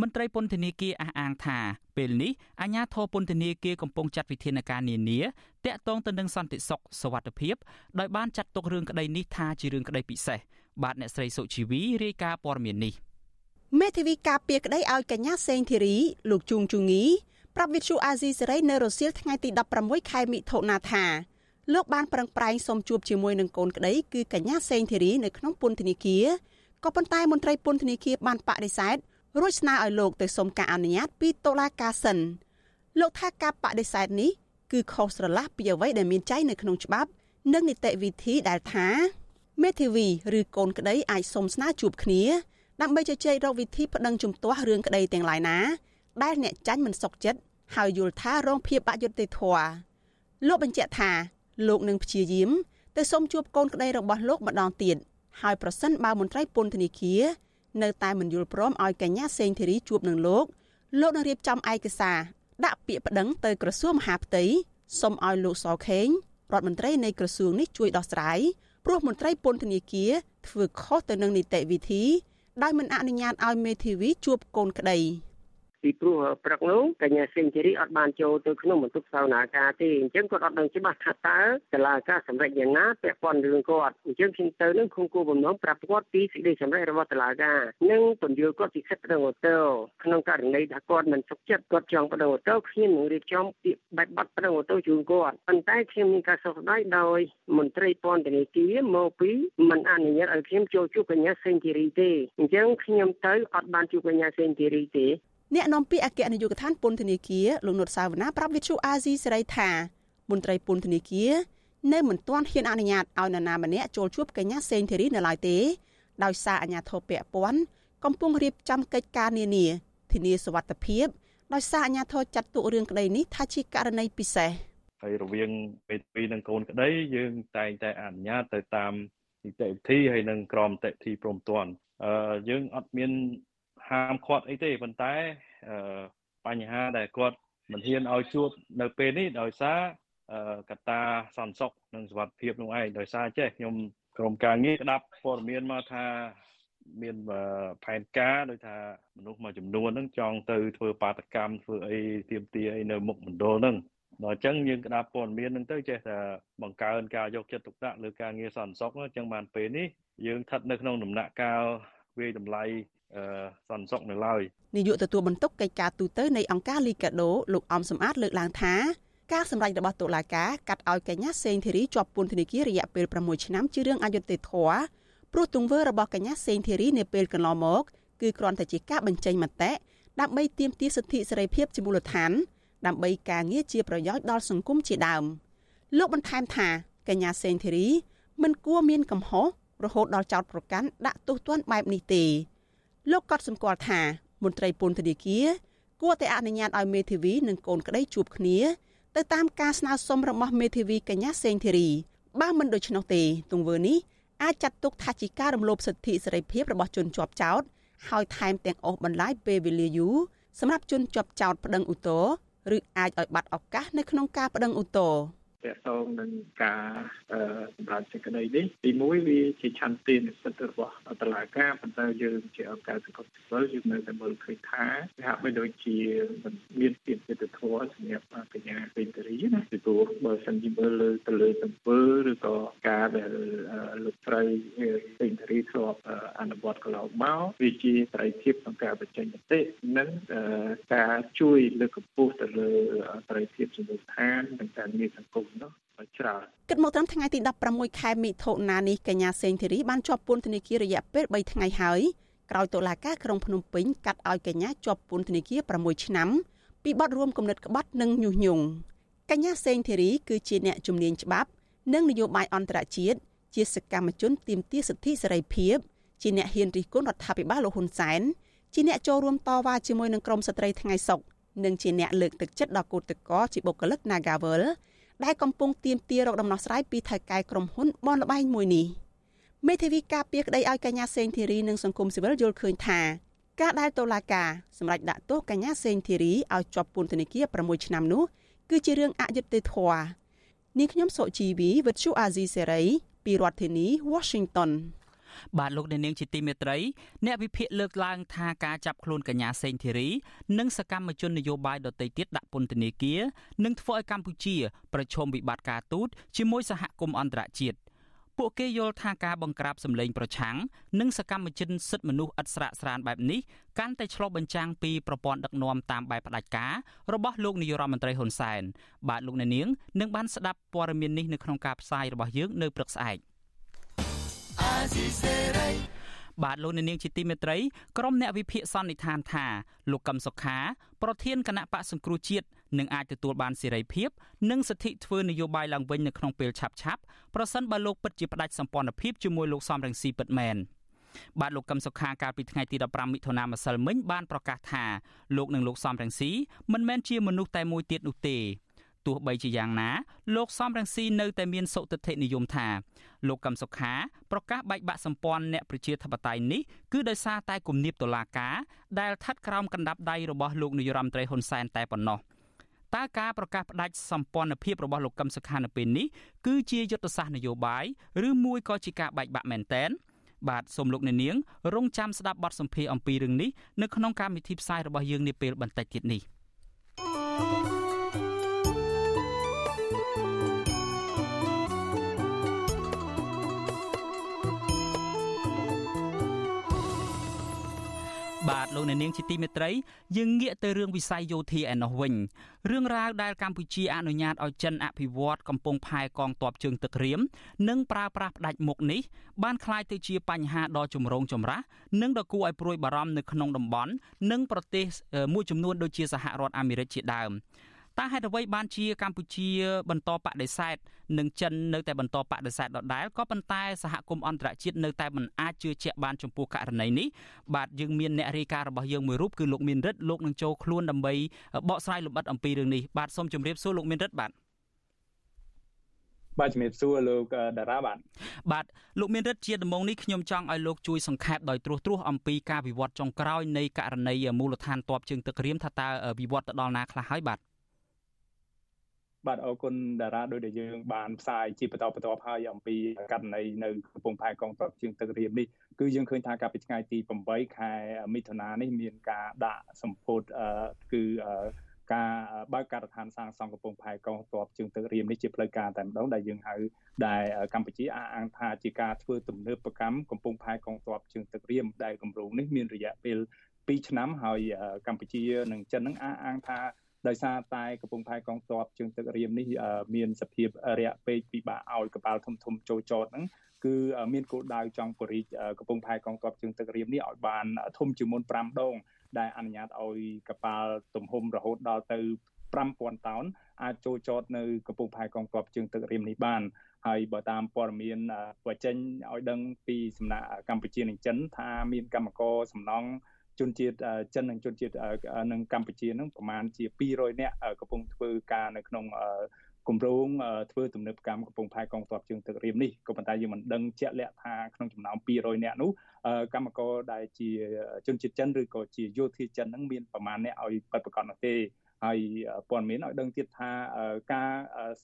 មន្ត្រីពន្ធនាគារអះអាងថាពេលនេះអាជ្ញាធរពន្ធនាគារកំពុងចាត់វិធានការនានាតាក់ទងទៅនឹងសន្តិសុខសវត្ថិភាពដោយបានចាត់ទុករឿងក្តីនេះថាជារឿងក្តីពិសេសបាទអ្នកស្រីសុជីវីរាយការណ៍ព័ត៌មាននេះមេធាវីការពារក្តីឲ្យកញ្ញាសេងធីរីលោកជួងជងីប្រាប់វិទ្យុអាស៊ីសេរីនៅរសៀលថ្ងៃទី16ខែមិថុនាថាលោកបានប្រឹងប្រែងសូមជួបជាមួយនឹងកូនក្តីគឺកញ្ញាសេងធីរីនៅក្នុងពន្ធនាគារក៏ប៉ុន្តែមន្ត្រីពន្ធនាគារបានបដិសេធ រួចស្នើឲ្យលោកទៅសុំការអនុញ្ញាតពីតុលាការសិនលោកថាការបដិសេធនេះគឺខុសស្រឡះពីអ្វីដែលមានចែងនៅក្នុងច្បាប់ និងនីតិវិធីដែលថាមេធាវីឬកូនក្តីអាចសុំស្នើជួបគ្នាដើម្បីជជែករកវិធីប្តឹងជំទាស់រឿងក្តីទាំងឡាយណា ដែលអ្នកចាញ់មិនសុខចិត្តហើយយល់ថារងភាពអយុត្តិធម៌លោកបញ្ជាក់ថាលោកនឹងព្យាយាមទៅសុំជួបកូនក្តីរបស់លោកម្ដងទៀតហើយប្រសិនបើមន្ត្រីពន្ធនាគារ នៅតែមិនយល់ព្រមឲ្យកញ្ញាសេងធីរីជួបនឹងលោកលោកនឹងរៀបចំឯកសារដាក់ពាក្យប្តឹងទៅក្រសួងមហាផ្ទៃសុំឲ្យលោកសខេងរដ្ឋមន្ត្រីនៃក្រសួងនេះជួយដោះស្រាយព្រោះមន្ត្រីពន្ធនាគារធ្វើខុសទៅនឹងនីតិវិធីដោយមិនអនុញ្ញាតឲ្យមេធាវីជួបកូនក្តី។ ពីព្រោះព្រឹកនោះកញ្ញាសេងធីរីអត់បានចូលទៅក្នុងបន្ទប់សវនាការទេអញ្ចឹងគាត់អត់ដឹងច្បាស់ថាតើតឡាការសម្រេចយ៉ាងណាពាក់ព័ន្ធរឿងគាត់អញ្ចឹងខ្ញុំទៅនឹងគុំគូបំណងប្រាប់គាត់ពីសេចក្តីសម្រេចរបស់តឡាការនិងពន្យល់គាត់ពីសិទ្ធិប្តឹងអូតូក្នុងករណីថាគាត់មិនសុខចិត្តគាត់ចង់ប្តឹងអូតូខ្ញុំនឹងរៀបចំពាក្យបែបប័ណ្ណប្តឹងអូតូជូនគាត់ប៉ុន្តែខ្ញុំមានការសោកស្ដាយដោយមន្ត្រីពន្ធនាគារមកពីមិនអនុញ្ញាតឲ្យខ្ញុំចូលជួបកញ្ញាសេងធីរីទេអញ្ចឹងខ្ញុំទៅអត់បានជួបកញ្ញាសេងធីរីទេ អ្នកនាំពាក្យអគ្គនាយកដ្ឋានពន្ធនាគារលោកនុតសាវណ្ណាប្រាប់វិទ្យុអាស៊ីសេរីថាមន្ត្រីពន្ធនាគារនៅមិនទាន់ហ៊ានអនុញ្ញាតឲ្យនរណាម្នាក់ចូលជួបកញ្ញាសេងធីរីនៅឡើយទេដោយសារអាជ្ញាធរពាក់ព័ន្ធកំពុងរៀបចំកិច្ចការនានាធានាសុវត្ថិភាពដោយសារអាជ្ញាធរចាត់ទុករឿងក្តីនេះថាជាករណីពិសេសហើយរវាងពេលពីរនិងកូនក្តីយើងតែងតែអនុញ្ញាតទៅតាមនីតិវិធីហើយនិងក្រមនីតិវិធីព្រមទាន់អឺយើងអត់មាន ហាមឃាត់អីទេប៉ុន្តែបញ្ហាដែលគាត់មិនហ៊ានឲ្យជួបនៅពេលនេះដោយសារកត្តាសន្តិសុខនិងសុវត្ថិភាពនោះឯងដោយសារចេះខ្ញុំក្រុមការងារក្តាប់ព័ត៌មានមកថាមានផែនការដោយថាមនុស្សមួយចំនួនហ្នឹងចង់ទៅធ្វើបាតកម្មធ្វើអីទៀមទាអីនៅមុខមណ្ឌលហ្នឹងដល់អញ្ចឹងយើងក្តាប់ព័ត៌មានហ្នឹងទៅចេះតែបង្កើនការយកចិត្តទុកដាក់លើការងារសន្តិសុខអញ្ចឹងបានពេលនេះយើងស្ថិតនៅក្នុងដំណាក់កាលវាយតម្លៃ សន្តិសុខនៅឡើយនាយកទទួលបន្ទុកកិច្ចការទូតនៃអង្គការលីកាដូលោកអំសំអាតលើកឡើងថាការសម្ដែងរបស់តុលាការកាត់ឲ្យកញ្ញាសេងធីរីជាប់ពន្ធនាគាររយៈពេល6ឆ្នាំជារឿងអយុត្តិធម៌ព្រោះទង្វើរបស់កញ្ញាសេងធីរីនាពេលកន្លងមកគឺគ្រាន់តែជាការបញ្ចេញមតិដើម្បីទាមទារសិទ្ធិសេរីភាពជាមូលដ្ឋានដើម្បីការងារជាប្រយោជន៍ដល់សង្គមជាដើមលោកបន្ថែមថាកញ្ញាសេងធីរីមិនគួរមានកំហុសរហូតដល់ចោតប្រកាន់ដាក់ទោសទណ្ឌបែបនេះទេ លោកក៏សម្គាល់ថាមន្ត្រីពន្ធនាគារគួរតែអនុញ្ញាតឲ្យមេធាវីនិងកូនក្តីជួបគ្នាទៅតាមការស្នើសុំរបស់មេធាវីកញ្ញាសេងធីរីបើមិនដូច្នោះទេទង្វើនេះអាចចាត់ទុកថាជាការរំលោភសិទ្ធិសេរីភាពរបស់ជនជាប់ចោតហើយថែមទាំងអូសបន្លាយពេលវេលាយូរសម្រាប់ជនជាប់ចោតប្តឹងឧទ្ធរឬអាចឲ្យបាត់ឱកាសនៅក្នុងការប្តឹងឧទ្ធរ តកតងនឹងការសម្រាប់សេចក្តីនេះទីមួយវាជាឆន្ទៈនិស្សិតរបស់តុលាការប៉ុន្តែយើងជាអង្គការសង្គមស៊ីវិលយើងនៅតែមើលឃើញថាវាហាក់បីដូចជាមិនមានភាពយុត្តិធម៌សម្រាប់កញ្ញាពេញតរីណាពីព្រោះបើសិនជាមើលលើទៅលើទង្វើឬក៏ការដែលលោកស្រីពេញតរីធ្លាប់អនុវត្តកន្លងមកវាជាសេរីភាពក្នុងការបញ្ចេញមតិនិងការជួយលើកកម្ពស់ទៅលើសេរីភាពជំនួយឋាននិងការងារសង្គមនោះច្រើនគិតមកត្រឹមថ្ងៃទី16ខែមិថុនានេះកញ្ញាសេងធីរីបានជាប់ពន្ធនាគាររយៈពេល3ថ្ងៃហើយក្រោយតុលាការក្រុងភ្នំពេញកាត់ឲ្យកញ្ញាជាប់ពន្ធនាគារ6ឆ្នាំពីបទរួមគំនិតក្បត់និងញុះញង់កញ្ញាសេងធីរីគឺជាអ្នកជំនាញច្បាប់ និងនយោបាយអន្តរជាតិជាសកម្មជនទាមទារសិទ្ធិសេរីភាពជាអ្នកហ៊ានរិះគន់រដ្ឋាភិបាលលោកហ៊ុនសែនជាអ្នកចូលរួមតវ៉ាជាមួយនឹងក្រមស្ត្រីថ្ងៃសុកនិងជាអ្នកលើកទឹកចិត្តដល់គឧតកោជាបុគ្គលិក Nagavel ដែលកំពុងទាមទាររកដំណោះស្រាយពីថៅកែក្រុមហ៊ុនបនលបែងមួយនេះមេធាវីការពារក្តីឲ្យកញ្ញាសេងធីរីនិងសង្គមស៊ីវិលយល់ឃើញថាការដែលតុលាការសម្រេចដាក់ទោសកញ្ញាសេងធីរីឲ្យជាប់ពន្ធនាគារ6ឆ្នាំនោះគឺជារឿងអយុត្តិធម៌នាងខ្ញុំសុជីវីវិទ្យុអាស៊ីសេរីពីរដ្ឋធានី Washington បាទលោកអ្នកនាងជាទីមេត្រី អ្នកវិភាគលើកឡើងថាការចាប់ខ្លួនកញ្ញាសេងធីរីនិងសកម្មជននយោបាយដទៃទៀតដាក់ពន្ធនាគារនឹងធ្វើឲ្យកម្ពុជា ប្រឈមវិបត្តិការទូតជាមួយសហគមន៍អន្តរជាតិពួកគេយល់ថាការបង្ក្រាបសម្លេងប្រឆាំងនិងសកម្មជនសិទ្ធិមនុស្សឥតស្រាកស្រានបែបនេះកាន់តែឆ្លុះបញ្ចាំងពីប្រព័ន្ធដឹកនាំតាមបែបផ្ដាច់ការរបស់លោកនាយរដ្ឋមន្ត្រីហ៊ុនសែនបាទលោកអ្នកនាងនឹងបានស្ដាប់ព័ត៌មាននេះនៅក្នុងការផ្សាយរបស់យើងនៅព្រឹកស្អែក បាទលោកអ្នកនាងជាទីមេត្រីក្រុមអ្នកវិភាគសន្និដ្ឋានថាលោកកឹមសុខា ប្រធានគណៈបកសង្គ្រោះជាតិនឹងអាចទទួលបានសេរីភាពនិងសិទ្ធិធ្វើនយោបាយឡើងវិញនៅក្នុងពេលឆាប់ៗប្រសិនបើលោកពិតជាផ្ដាច់សម្ព័ន្ធភាពជាមួយលោកសំរងស៊ីពិតមែនបាទលោកកឹមសុខាកាលពីថ្ងៃទី15មិថុនាម្សិលមិញបានប្រកាសថាលោកនិងលោកសំរងស៊ីមិនមែនជាមនុស្សតែមួយទៀតនោះទេ ទោះបីជាយ៉ាងណាលោកសំរងស៊ីនៅតែមានសុទិដ្ឋិនិយមថាលោកកឹមសុខាប្រកាសបែកបាក់សម្ព័ន្ធអ្នកប្រជាធិបតេយ្យនេះគឺដោយសារតែគំនាបតុលាការដែលស្ថិតក្រោមកណ្ដាប់ដៃរបស់លោកនាយរដ្ឋមន្ត្រីហ៊ុនសែនតែប៉ុណ្ណោះតើការប្រកាសផ្ដាច់សម្ព័ន្ធភាពរបស់លោកកឹមសុខានៅពេលនេះគឺជាយុទ្ធសាស្ត្រនយោបាយឬមួយក៏ជាការបែកបាក់មែនតែនបាទសូមលោកអ្នកនាងរងចាំស្ដាប់បទសម្ភាសន៍អំពីរឿងនេះនៅក្នុងកម្មវិធីផ្សាយរបស់យើងនាពេលបន្តិចទៀតនេះ លោកអ្នកនាងជាទីមេត្រីយើងងាកទៅរឿងវិស័យយោធាឯណោះវិញរឿងរ៉ាវដែលកម្ពុជាអនុញ្ញាតឲ្យចិនអភិវឌ្ឍកំពង់ផែកងទ័ពជើងទឹករៀមនិងប្រើប្រាស់ផ្ដាច់មុខនេះបានក្លាយទៅជាបញ្ហាដ៏ចម្រូងចម្រាសនិងដ៏គួរឲ្យព្រួយបារម្ភនៅក្នុងតំបន់និងប្រទេសមួយចំនួនដូចជាសហរដ្ឋអាមេរិកជាដើម តើហេតុអ្វីបានជាកម្ពុជា បន្តបដិសេធនិងចិននៅតែបន្តបដិសេធដដែលក៏ប៉ុន្តែសហគមន៍អន្តរជាតិនៅតែមិនអាចជឿជាក់បានចំពោះករណីនេះបាទយើងមានអ្នករាយការណ៍របស់យើងមួយរូបគឺលោកមានរិទ្ធលោកនឹងចូលខ្លួនដើម្បីបកស្រាយលម្អិតអំពីរឿងនេះបាទសូមជម្រាបសួរលោកមានរិទ្ធបាទបាទជំរាបសួរលោកតារាបាទបាទលោកមានរិទ្ធជាដំណងនេះខ្ញុំចង់ឲ្យលោកជួយសង្ខេបដោយត្រួសត្រាសអំពីការវិវត្តចុងក្រោយនៃករណីមូលដ្ឋានតបជើងទឹករៀមថាតើវិវត្តទៅដល់ណាខ្លះហើយបាទ បាទអរគុណតារាដោយដែលយើងបានផ្សាយជាបន្តបន្ទាប់ហើយអំពីករណីនៅកំពង់ផែកងទ័ពជើងទឹករៀមនេះគឺយើងឃើញថាកាលពីថ្ងៃទី8ខែមិថុនានេះមានការដាក់សម្ពោធគឺការបើកការដ្ឋានសាងសង់កំពង់ផែកងទ័ពជើងទឹករៀមនេះជាផ្លូវការតែម្ដងដែលយើងហៅដែលកម្ពុជាអះអាងថាជាការធ្វើទំនើបកម្មកំពង់ផែកងទ័ពជើងទឹករៀមដែលគម្រោងនេះមានរយៈពេល2ឆ្នាំហើយកម្ពុជានិងចិននឹងអះអាងថា ដោយសារតែកំពង់ផែកងទ័ពជើងទឹករៀមនេះមានសភាពរាក់ពេកពិបាកឲ្យកប៉ាល់ធំធំចូលចតហ្នឹងគឺមានគោលដៅចង់ពរិះកំពង់ផែកងទ័ពជើងទឹករៀមនេះឲ្យបានធំជាងមុន5ដងដែលអនុញ្ញាតឲ្យកប៉ាល់ទំហំរហូតដល់ទៅ5000តោនអាចចូលចតនៅកំពង់ផែកងទ័ពជើងទឹករៀមនេះបានហើយបើតាមព័ត៌មានបញ្ចេញឲ្យដឹងពីសំណាក់កម្ពុជានិងចិនថាមានកម្មករសំណង់ ជនជាតិចិននិងជនជាតិនិងកម្ពុជានឹងប្រមាណជា200នាក់កំពុងធ្វើការនៅក្នុងគម្រោងធ្វើទំនើបកម្មកំពង់ផែកងទ័ពជើងទឹករៀមនេះក៏ប៉ុន្តែយើងមិនដឹងជាក់លាក់ថាក្នុងចំណោម200នាក់នោះកម្មករដែលជាជនជាតិចិនឬក៏ជាយោធាចិននឹងមានប្រមាណអ្នកឲ្យពិតប្រាកដនោះទេហើយព័ត៌មានឲ្យដឹងទៀតថាការ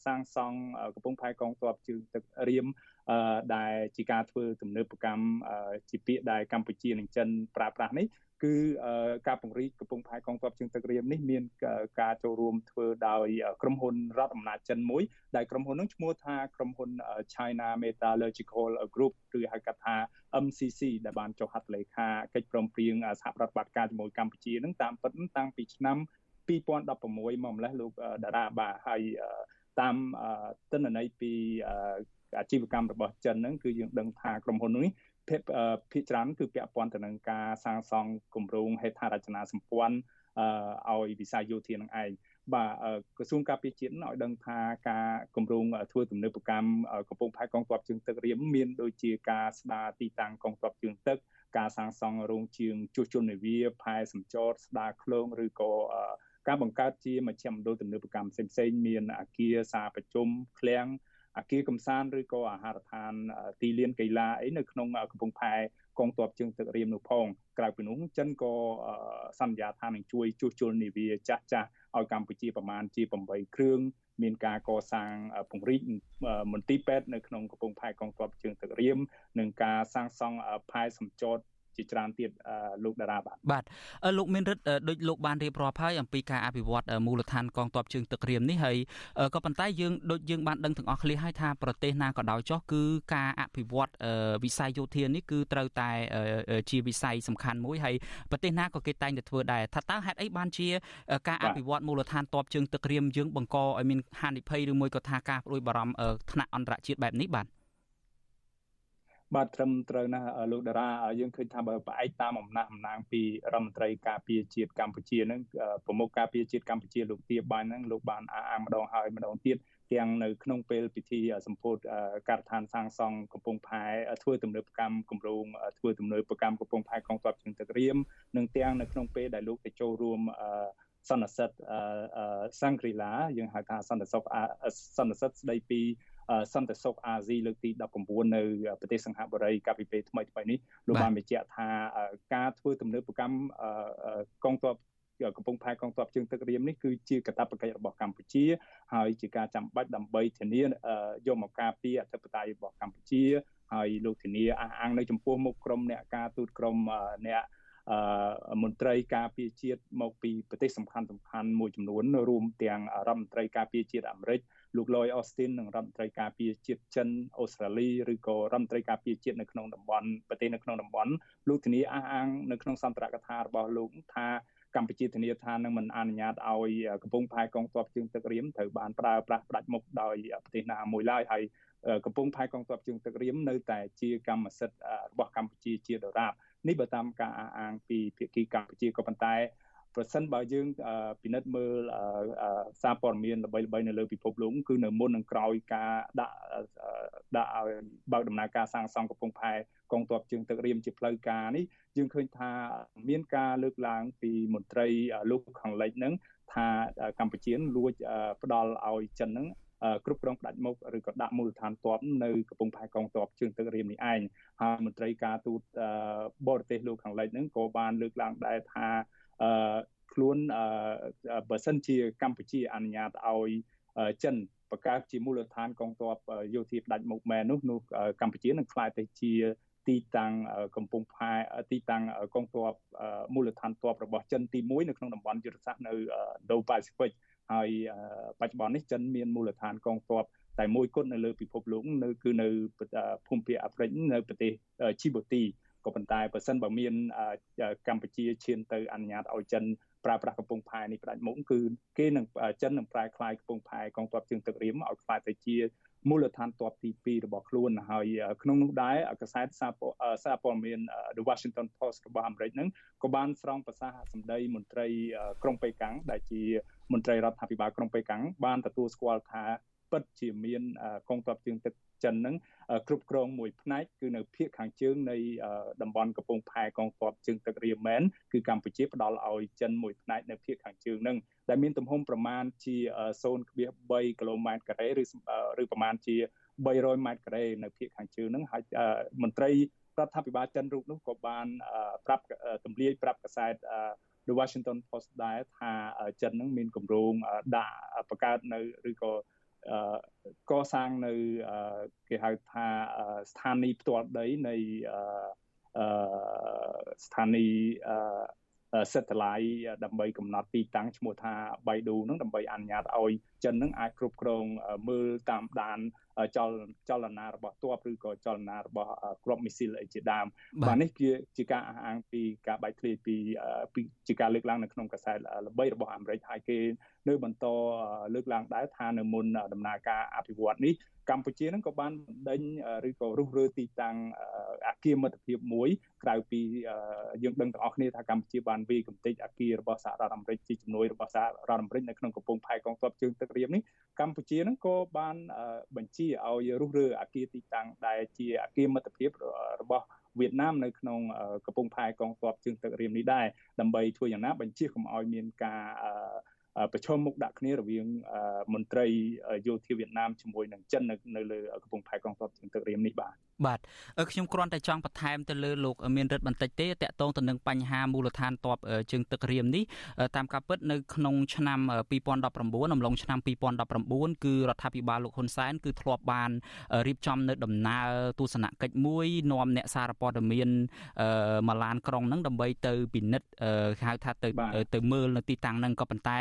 សាងសង់កំពង់ផែកងទ័ពជើងទឹករៀម ដែលជាការធ្វើទំនើបកម្មជាពាក្យដែលកម្ពុជានិងចិនប្រើប្រាស់នេះគឺការពង្រីកកំពង់ផែកងទ័ពជើងទឹករៀមនេះមានការចូលរួមធ្វើដោយក្រុមហ៊ុនរដ្ឋអំណាចចិនមួយដែលក្រុមហ៊ុននោះឈ្មោះថាក្រុមហ៊ុន China Metallurgical Group ឬហៅកាត់ថា MCC ដែលបានចុះហត្ថលេខាកិច្ចព្រមព្រៀងសហប្រតិបត្តិការជាមួយកម្ពុជានឹងតាមពិតតាំងពីឆ្នាំ2016មកម្លេះលោកតារាបាហើយ តាមទិន្នន័យពីអាជីវកម្មរបស់ចិនហ្នឹងគឺយើងដឹងថាក្រុមហ៊ុននេះភាគភាគច្រើនគឺពាក់ព័ន្ធទៅនឹងការសាងសង់គម្រោងហេដ្ឋារចនាសម្ព័ន្ធឲ្យវិស័យយោធានឹងឯងបាទក្រសួងការពារជាតិឲ្យដឹងថាការគម្រោងធ្វើទំនើបកម្មកំពង់ផែកងទ័ពជើងទឹករៀមមានដូចជាការស្ដារទីតាំងកងទ័ពជើងទឹកការសាងសង់រោងជាងជួសជុលនាវាផែសម្ចតស្ដារឃ្លោងឬក៏ ការបង្កើតជាមជ្ឈមណ្ឌលទំនើបកម្មផ្សេងៗមានអាគារសាលប្រជុំឃ្លាំងអាគារកំសាន្តឬក៏អាហារដ្ឋានទីលានកីឡាអីនៅក្នុងកំពង់ផែកងទ័ពជើងទឹករៀមនោះផងក្រៅពីនោះចិនក៏សន្យាថានឹងជួយជួសជុលនាវាចាស់ចាស់ឲ្យកម្ពុជាប្រមាណជា8គ្រឿងមានការកសាងពង្រីកមន្ទីរពេទ្យនៅក្នុងកំពង់ផែកងទ័ពជើងទឹករៀមនិងការសាងសង់ផែសម្ចត ជាជាច្រើនទៀតលោកតារាបាទបាទលោកមានរិទ្ធដូចលោកបានរៀបរាប់ហើយអំពីការអភិវឌ្ឍមូលដ្ឋានកងទ័ពជើងទឹករៀមនេះហើយក៏ប៉ុន្តែយើងដូចយើងបានដឹងទាំងអស់គ្នាហើយថាប្រទេសណាក៏ដោយចុះគឺការអភិវឌ្ឍវិស័យយោធានេះគឺត្រូវតែជាវិស័យសំខាន់មួយហើយប្រទេសណាក៏គេតែងតែធ្វើដែរថាតើហេតុអីបានជាការអភិវឌ្ឍមូលដ្ឋានទ័ពជើងទឹករៀមយើងបង្កឲ្យមានហានិភ័យឬមួយក៏ថាការព្រួយបារម្ភថ្នាក់អន្តរជាតិបែបនេះបាទ បាទត្រឹមត្រូវណាស់លោកតារាយើងឃើញថាបើផ្អែកតាមអំណះអំណាងពីរដ្ឋមន្ត្រីការពារជាតិកម្ពុជាហ្នឹងប្រមុខការពារជាតិកម្ពុជាលោកទៀបបានហ្នឹងលោកបានអះអាងម្ដងហើយម្ដងទៀតទាំងនៅក្នុងពេលពិធីសម្ពោធការដ្ឋានសាងសង់កំពង់ផែធ្វើទំនើបកម្មគម្រោងធ្វើទំនើបកម្មកំពង់ផែកងទ័ពជើងទឹករៀមនិងទាំងនៅក្នុងពេលដែលលោកទៅចូលរួមសន្និសិទសង្គ្រីឡាយើងហៅថាសន្និសិទសន្និសិទស្ដីពី សន្តិសុខអាស៊ីលើកទី19នៅប្រទេសសិង្ហបុរីកាលពីពេលថ្មីថ្មីនេះលោកបានបញ្ជាក់ថាការធ្វើទំនើបកម្មកងទ័ពកំពង់ផែកងទ័ពជើងទឹករៀមនេះគឺជាកាតព្វកិច្ចរបស់កម្ពុជាហើយជាការចាំបាច់ដើម្បីធានាយកមកការពារអធិបតេយ្យរបស់កម្ពុជាហើយលោកធានាអះអាងនៅចំពោះមុខក្រុមអ្នកការទូតក្រុមអ្នកមន្ត្រីការពារជាតិមកពីប្រទេសសំខាន់សំខាន់មួយចំនួនរួមទាំងរដ្ឋមន្ត្រីការពារជាតិអាមេរិក លោក Lloyd Austin និងរដ្ឋមន្ត្រីការពារជាតិចិនអូស្ត្រាលីឬក៏រដ្ឋមន្ត្រីការពារជាតិនៅក្នុងតំបន់ប្រទេសនៅក្នុងតំបន់លោកធានាអះអាងនៅក្នុងសន្ទរកថារបស់លោកថាកម្ពុជាធានាថានឹងមិនអនុញ្ញាតឲ្យកំពង់ផែកងទ័ពជើងទឹករៀមត្រូវបានប្រើប្រាស់ផ្ដាច់មុខដោយប្រទេសណាមួយឡើយហើយកំពង់ផែកងទ័ពជើងទឹករៀមនៅតែជាកម្មសិទ្ធិរបស់កម្ពុជាជាដរាបនេះបើតាមការអះអាងពីភាគីកម្ពុជាក៏ប៉ុន្តែ ប្រសិនបើយើងពិនិត្យមើលសារព័ត៌មានល្បីៗនៅលើពិភពលោកគឺនៅមុននឹងក្រោយការដាក់ដាក់ឲ្យបើកដំណើរការសាងសង់កំពង់ផែកងទ័ពជើងទឹករៀមជាផ្លូវការនេះយើងឃើញថាមានការលើកឡើងពីមន្ត្រីលោកខាងលិចហ្នឹងថាកម្ពុជាលួចផ្ដាល់ឲ្យចិនហ្នឹងគ្រប់គ្រងផ្ដាច់មុខឬក៏ដាក់មូលដ្ឋានទ័ពនៅកំពង់ផែកងទ័ពជើងទឹករៀមនេះឯងហើយមន្ត្រីការទូតបរទេសលោកខាងលិចហ្នឹងក៏បានលើកឡើងដែរថា អឺខ្លួនបើសិនជាកម្ពុជាអនុញ្ញាតឲ្យចិនបង្កើតជាមូលដ្ឋានកងទ័ពយោធាផ្ដាច់មុខមែននោះនោះកម្ពុជានឹងក្លាយទៅជាទីតាំងកំពង់ផែទីតាំងកងទ័ពមូលដ្ឋានទ័ពរបស់ចិនទី1នៅក្នុងតំបន់យុទ្ធសាស្ត្រនៅ Indo-Pacific ហើយបច្ចុប្បន្ននេះចិនមានមូលដ្ឋានកងទ័ពតែមួយគត់នៅលើពិភពលោក នៅគឺនៅភូមិភាគអាហ្វ្រិកនៅប្រទេសជីបូទី ក៏ប៉ុន្តែបើសិនបើមានកម្ពុជាឈានទៅអនុញ្ញាតឲ្យចិនប្រើប្រាស់កំពង់ផែនេះផ្ដាច់មុខគឺគេនឹងចិននឹងប្រែក្លាយកំពង់ផែកងទ័ពជើងទឹករៀមឲ្យក្លាយទៅជាមូលដ្ឋានទ័ពទី2របស់ខ្លួនហើយក្នុងនោះដែរកាសែតសារព័ត៌មាន The Washington Post របស់អាមេរិកហ្នឹងក៏បានស្រង់ប្រសាសន៍សម្ដីមន្ត្រីក្រុងប៉េកាំងដែលជាមន្ត្រីរដ្ឋាភិបាលក្រុងប៉េកាំងបានទទួលស្គាល់ថាពិតជាមានកងទ័ពជើងទឹក ចិនហ្នឹងគ្រប់គ្រងមួយផ្នែកគឺនៅភាគខាងជើងនៃតំបន់កំពង់ផែកងទ័ពជើងទឹករៀមមែនគឺកម្ពុជាផ្ដល់ឲ្យចិនមួយផ្នែកនៅភាគខាងជើងហ្នឹងដែលមានទំហំប្រមាណជា0.3គីឡូម៉ែត្រការ៉េឬឬប្រមាណជា300ម៉ែត្រការ៉េនៅភាគខាងជើងហ្នឹងហើយមន្ត្រីរដ្ឋាភិបាលចិនរូបនោះក៏បានប្រាប់ទម្លាយប្រាប់កាសែត The Washington Post ដែរថាចិននឹងមានគម្រោងដាក់បង្កើតនៅឬក៏ កសាងនៅគេហៅថាស្ថានីយ៍ផ្ទាល់ដីនៃស្ថានីយ៍ satellite ដើម្បីកំណត់ទីតាំងឈ្មោះថា Baidu នឹងដើម្បីអនុញ្ញាតឲ្យចិននឹងអាចគ្រប់គ្រងមើលតាមដានចលចលនារបស់ទ័ពឬក៏ចលនារបស់គ្រាប់មីស៊ីលអីជាដើមបាទនេះជាជាការអះអាងពីការបែកធ្លាយពីជាការលើកឡើងនៅក្នុងកាសែតល្បីរបស់អាមេរិកហើយគេនៅបន្តលើកឡើងដែរថានៅមុនដំណើរការអភិវឌ្ឍនេះ កម្ពុជានឹងក៏បានបណ្ដេញឬក៏រុះរើទីតាំងអាគារមិត្តភាពមួយក្រៅពីយើងដឹងទាំងអស់គ្នាថាកម្ពុជាបានវាយកំទេចអាគាររបស់សហរដ្ឋអាមេរិកជាជំនួយរបស់សហរដ្ឋអាមេរិកនៅក្នុងកំពង់ផែកងទ័ពជើងទឹករៀមនេះកម្ពុជានឹងក៏បានបញ្ជាឲ្យរុះរើអាគារទីតាំងដែលជាអាគារមិត្តភាពរបស់វៀតណាមនៅក្នុងកំពង់ផែកងទ័ពជើងទឹករៀមនេះដែរដើម្បីធ្វើយ៉ាងណាបញ្ជាកុំឲ្យមានការ ប្រឈមមុខដាក់គ្នារវាងមន្ត្រីយោធាវៀតណាមជាមួយនឹងចិននៅនៅលើកំពង់ផែកងទ័ពជើងទឹករៀមនេះបាទបាទខ្ញុំគ្រាន់តែចង់បន្ថែមទៅលើលោកមានរិទ្ធបន្តិចទេតកតងទៅនឹងបញ្ហាមូលដ្ឋានតបជើងទឹករៀមនេះតាមការពិតនៅក្នុងឆ្នាំ2019អំឡុងឆ្នាំ2019គឺរដ្ឋាភិបាលលោកហ៊ុនសែនគឺធ្លាប់បានរៀបចំនៅដំណើរទស្សនកិច្ចមួយនាំអ្នកសារព័ត៌មានមកឡានក្រុងហ្នឹងដើម្បីទៅពិនិត្យហៅថាទៅទៅមើលនៅទីតាំងហ្នឹងក៏ប៉ុន្តែ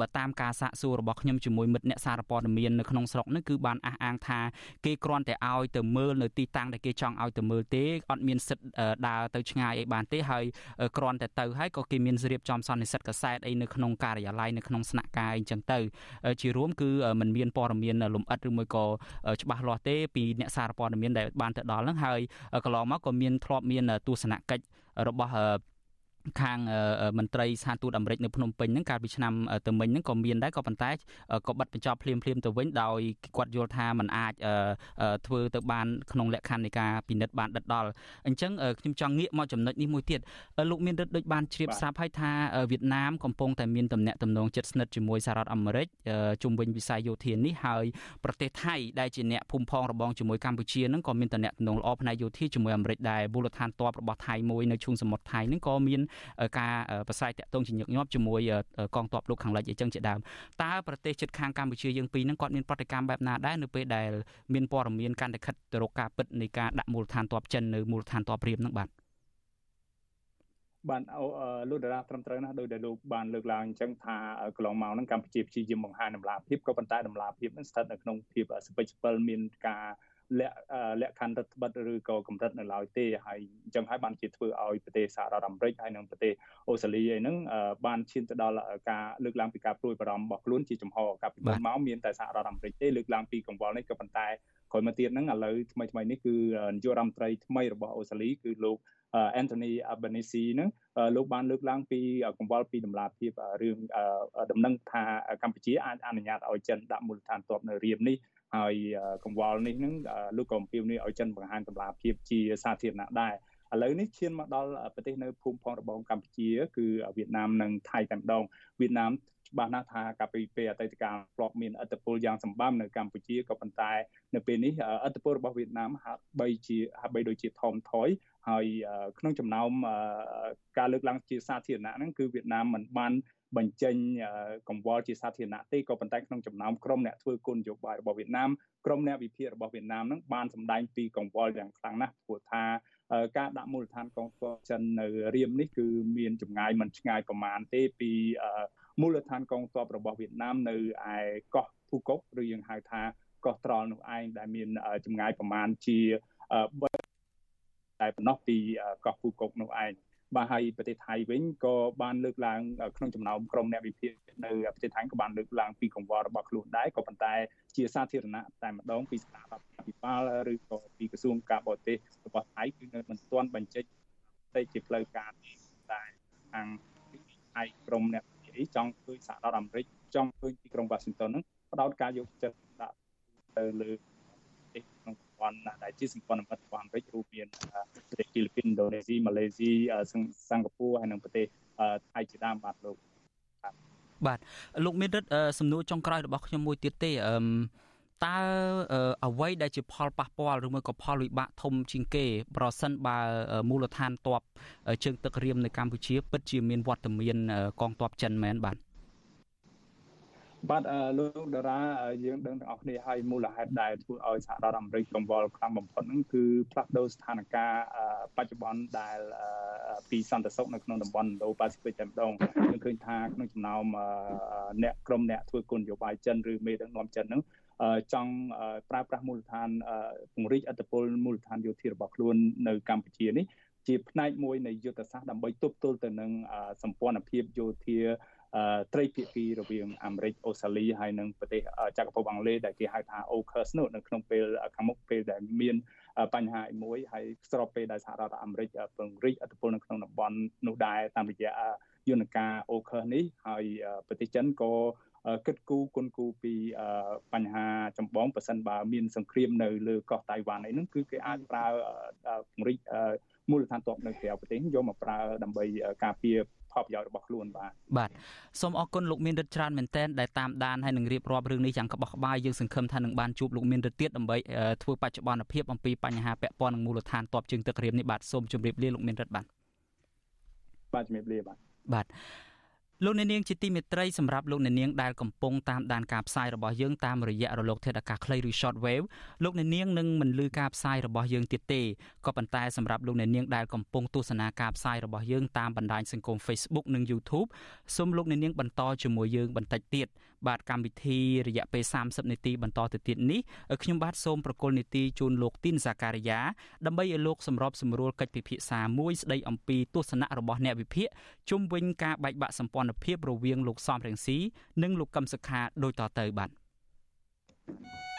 បើតាមការសាកសួររបស់ខ្ញុំជាមួយមិត្តអ្នកសារព័ត៌មាននៅក្នុងស្រុកហ្នឹងគឺបានអះអាងថាគេគ្រាន់តែឲ្យទៅមើលនៅទីតាំងដែលគេចង់ឲ្យទៅមើលទេអត់មានសិទ្ធដើរទៅឆ្ងាយអីបានទេហើយគ្រាន់តែទៅហើយក៏គេមានរៀបចំសន្និសីទកសែតអីនៅក្នុងការិយាល័យនៅក្នុងស្នាក់ការអីចឹងទៅជារួមគឺมันមានព័ត៌មានលំអិតឬមួយក៏ច្បាស់លាស់ទេពីអ្នកសារព័ត៌មានដែលបានទៅដល់ហ្នឹងហើយកន្លងមកក៏មានធ្លាប់មានទស្សនកិច្ចរបស់ ខាងមន្ត្រីស្ថានទូតអាមេរិកនៅភ្នំពេញហ្នឹងកាលពីឆ្នាំទៅមិញហ្នឹងក៏មានដែរក៏ប៉ុន្តែក៏បិទបញ្ចប់ភ្លាមភ្លាមទៅវិញដោយគាត់យល់ថាมันអាចធ្វើទៅបានក្នុងលក្ខខណ្ឌនៃការពិនិត្យបានដិតដល់អញ្ចឹងខ្ញុំចង់ងាកមកចំណុចនេះមួយទៀតលោកមានរិទ្ធដូចបានជ្រាបស្រាប់ហើយថាវៀតណាមកំពុងតែមានទំនាក់ទំនងជិតស្និទ្ធជាមួយសហរដ្ឋអាមេរិកជុំវិញវិស័យយោធានេះហើយប្រទេសថៃដែលជាអ្នកភូមិផងរបងជាមួយកម្ពុជាហ្នឹងក៏មានទំនាក់ទំនងល្អផ្នែកយោធាជាមួយអាមេរិកដែរមូលដ្ឋានទ័ពរបស់ថៃមួយនៅឈូងសមុទ្រថៃហ្នឹងក៏មានការប្រស្រ័យតាក់ទងជាញឹកញាប់ជាមួយកងទ័ពលោកខាងលិចអីចឹងជាដើមតើប្រទេសជិតខាងកម្ពុជាយើងពីរហ្នឹងគាត់មានប្រតិកម្មបែបណាដែរនៅពេលដែលមានព័ត៌មានកាន់តែខិតទៅរកការពិតនៃការដាក់មូលដ្ឋានទ័ពចិននៅមូលដ្ឋានទ័ពព្រាមហ្នឹងបាទបានលោកតារាត្រឹមត្រូវណាស់ដោយដែលលោកបានលើកឡើងអញ្ចឹងថាកន្លងមកហ្នឹងកម្ពុជាព្យាយាមបង្ហាញដំណាភាពក៏ប៉ុន្តែដំណាភាពហ្នឹងស្ថិតនៅក្នុងភាពសពេចស្ពិលមានការ លក្ខលក្ខខណ្ឌរដ្ឋបတ်ឬក៏កម្រិតនៅឡើយទេហើយអញ្ចឹងហើយបានជាធ្វើឲ្យប្រទេសសហរដ្ឋអាមេរិកហើយនិងប្រទេសអូស្ត្រាលីអីហ្នឹងបានឈានទៅដល់ការលើកឡើងពីការព្រួយបារម្ភរបស់ខ្លួនជាចំហកាលពីមុនមកមានតែសហរដ្ឋអាមេរិកទេលើកឡើងពីកង្វល់នេះក៏ប៉ុន្តែក្រោយមកទៀតហ្នឹងឥឡូវថ្មីថ្មីនេះគឺនាយករដ្ឋមន្ត្រីថ្មីរបស់អូស្ត្រាលីគឺលោក Anthony Albanese ហ្នឹងលោកបានលើកឡើងពីកង្វល់ពីដំណាភាពរឿងដំណឹងថាកម្ពុជាអាចអនុញ្ញាតឲ្យចិនដាក់មូលដ្ឋានទ័ពនៅរៀមនេះ ហើយកង្វល់នេះនឹងលោកក៏អំពាវនាវឲ្យចិនបង្ហាញតម្លាភាពជាសាធារណៈដែរឥឡូវនេះឈានមកដល់ប្រទេសនៅភូមិផងរបងកម្ពុជាគឺវៀតណាមនិងថៃតែម្ដងវៀតណាមច្បាស់ណាស់ថាកាលពីពេលអតីតកាលធ្លាប់មានអធិបុលយ៉ាងសម្បំនៅកម្ពុជាក៏ប៉ុន្តែនៅពេលនេះអធិបុលរបស់វៀតណាមហាក់បីជាហាក់បីដូចជាថមថយហើយក្នុងចំណោមការលើកឡើងជាសាធារណៈហ្នឹងគឺវៀតណាមមិនបាន បញ្ចេញកង្វល់ជាសាធារណៈទេក៏ប៉ុន្តែក្នុងចំណោមក្រុមអ្នកធ្វើគោលនយោបាយរបស់វៀតណាមក្រុមអ្នកវិភាគរបស់វៀតណាមនឹងបានសម្ដែងពីកង្វល់យ៉ាងខ្លាំងណាស់ព្រោះថាការដាក់មូលដ្ឋានកងទ័ពចិននៅរៀមនេះគឺមានចម្ងាយមិនឆ្ងាយប្រមាណទេពីមូលដ្ឋានកងទ័ពរបស់វៀតណាមនៅឯកោះភូកុកឬយើងហៅថាកោះត្រល់នោះឯងដែលមានចម្ងាយប្រមាណជាតែប៉ុណ្ណោះពីកោះភូកុកនោះឯង បាទហើយប្រទេសថៃវិញក៏បានលើកឡើងក្នុងចំណោមក្រុមអ្នកវិភាគនៅប្រទេសថៃក៏បានលើកឡើងពីកង្វល់របស់ខ្លួនដែរក៏ប៉ុន្តែជាសាធារណៈតែម្ដងពីស្ថាប័នអភិបាលឬក៏ពីក្រសួងការបរទេសរបស់ថៃគឺនៅមិនទាន់បញ្ចេញតែជាផ្លូវការតែខាងថៃក្រមអ្នកវិភាគចង់ឃើញសហរដ្ឋអាមេរិកចង់ឃើញទីក្រុង Washington ហ្នឹងផ្ដោតការយកចិត្តដាក់ទៅលើក្នុង ព័ន្ធដែលជាសម្ព័ន្ធមិត្តរបស់អាមេរិករួមមានប្រទេសហ្វីលីពីនឥណ្ឌូនេស៊ីម៉ាឡេស៊ីសិង្ហបុរីហើយនិងប្រទេសថៃជាដើមបាទលោកបាទលោកមានរិទ្ធសំណួរចុងក្រោយរបស់ខ្ញុំមួយទៀតទេអឺតើអ្វីដែលជាផលប៉ះពាល់ឬមួយក៏ផលវិបាកធំជាងគេ ប្រសិនបើមូលដ្ឋានទ័ពជើងទឹករៀមនៅកម្ពុជា ពិតជាមានវត្តមានកងទ័ពចិនមែនបាទ បាទលោកតារាយើងដឹងទាំងអស់គ្នាហើយមូលហេតុដែលធ្វើឲ្យសហរដ្ឋអាមេរិកកង្វល់ខ្លាំងបំផុតហ្នឹងគឺផ្លាស់ប្ដូរស្ថានភាពបច្ចុប្បន្នដែលពីសន្តិសុខនៅក្នុងតំបន់ឥណ្ឌូប៉ាស៊ីហ្វិកតែម្ដងយើងឃើញថាក្នុងចំណោមអ្នកក្រុមអ្នកធ្វើគុណនយោបាយចិនឬមេដឹកនាំចិនហ្នឹងចង់ប្រើប្រាស់មូលដ្ឋានពង្រីកអធិបុលមូលដ្ឋានយោធារបស់ខ្លួននៅកម្ពុជានេះជាផ្នែកមួយនៃយុទ្ធសាស្ត្រដើម្បីទប់ទល់ទៅនឹងសម្ព័ន្ធភាពយោធា ត្រីភាគីរវាងអាមេរិកអូស្ត្រាលីហើយនិងប្រទេសចក្រភពអង់គ្លេសដែលគេហៅថា AUKUS នោះនៅក្នុងពេលខាងមុខពេលដែលមានបញ្ហាមួយហើយស្របពេលដែលសហរដ្ឋអាមេរិកពង្រីកអធិបុលនៅក្នុងតំបន់នោះដែរតាមរយៈយន្តការ AUKUS នេះហើយប្រទេសចិនក៏គិតគូរគុនគូពីបញ្ហាចម្បងប៉ះសិនបើមានសង្គ្រាមនៅលើកោះតៃវ៉ាន់អីហ្នឹងគឺគេអាចប្រើពង្រីកមូលដ្ឋានទ័ពនៅក្រៅប្រទេសយកមកប្រើដើម្បីការពារ ផលប្រយោជន៍របស់ខ្លួនបាទបាទសូមអរគុណលោកមានរិទ្ធច្រើនមែនទែនដែលតាមដានហើយនឹងរៀបរាប់រឿងនេះយ៉ាងក្បោះក្បាយយើងសង្ឃឹមថានឹងបានជួបលោកមានរិទ្ធទៀតដើម្បីធ្វើបច្ចុប្បន្នភាពអំពីបញ្ហាពាក់ព័ន្ធនឹងមូលដ្ឋានទ័ពជើងទឹករៀមនេះបាទសូមជម្រាបលាលោកមានរិទ្ធបាទបាទជំរាបលាបាទបាទ លោកអ្នកនាងជាទីមេត្រីសម្រាប់លោកអ្នកនាងដែលកំពុងតាមដានការផ្សាយរបស់យើងតាមរយៈរលកធាតុអាកាសខ្លីឬ short wave លោកអ្នកនាងនឹងមិនលឺការផ្សាយរបស់យើងទៀតទេក៏ប៉ុន្តែសម្រាប់លោកអ្នកនាងដែលកំពុងទស្សនាការផ្សាយរបស់យើងតាមបណ្ដាញសង្គម Facebook និង YouTube សូមលោកអ្នកនាងបន្តជាមួយយើងបន្តិចទៀតបាទកម្មវិធីរយៈពេល30នាទីបន្តទៅទៀតនេះខ្ញុំបាទសូមប្រកុលនីតិជូនលោកទីនសាការីយ៉ាដើម្បីឲ្យលោកសម្របសម្រួលកិច្ចពិភាក្សាមួយស្ដីអំពីទស្សនៈរបស់អ្នកវិភាគជុំវិញការបែកបាក់សម្ព័ន្ធភាពរវាងលោកសំរងស៊ីនិងលោកកឹមសុខាដូចតទៅបាទ thank you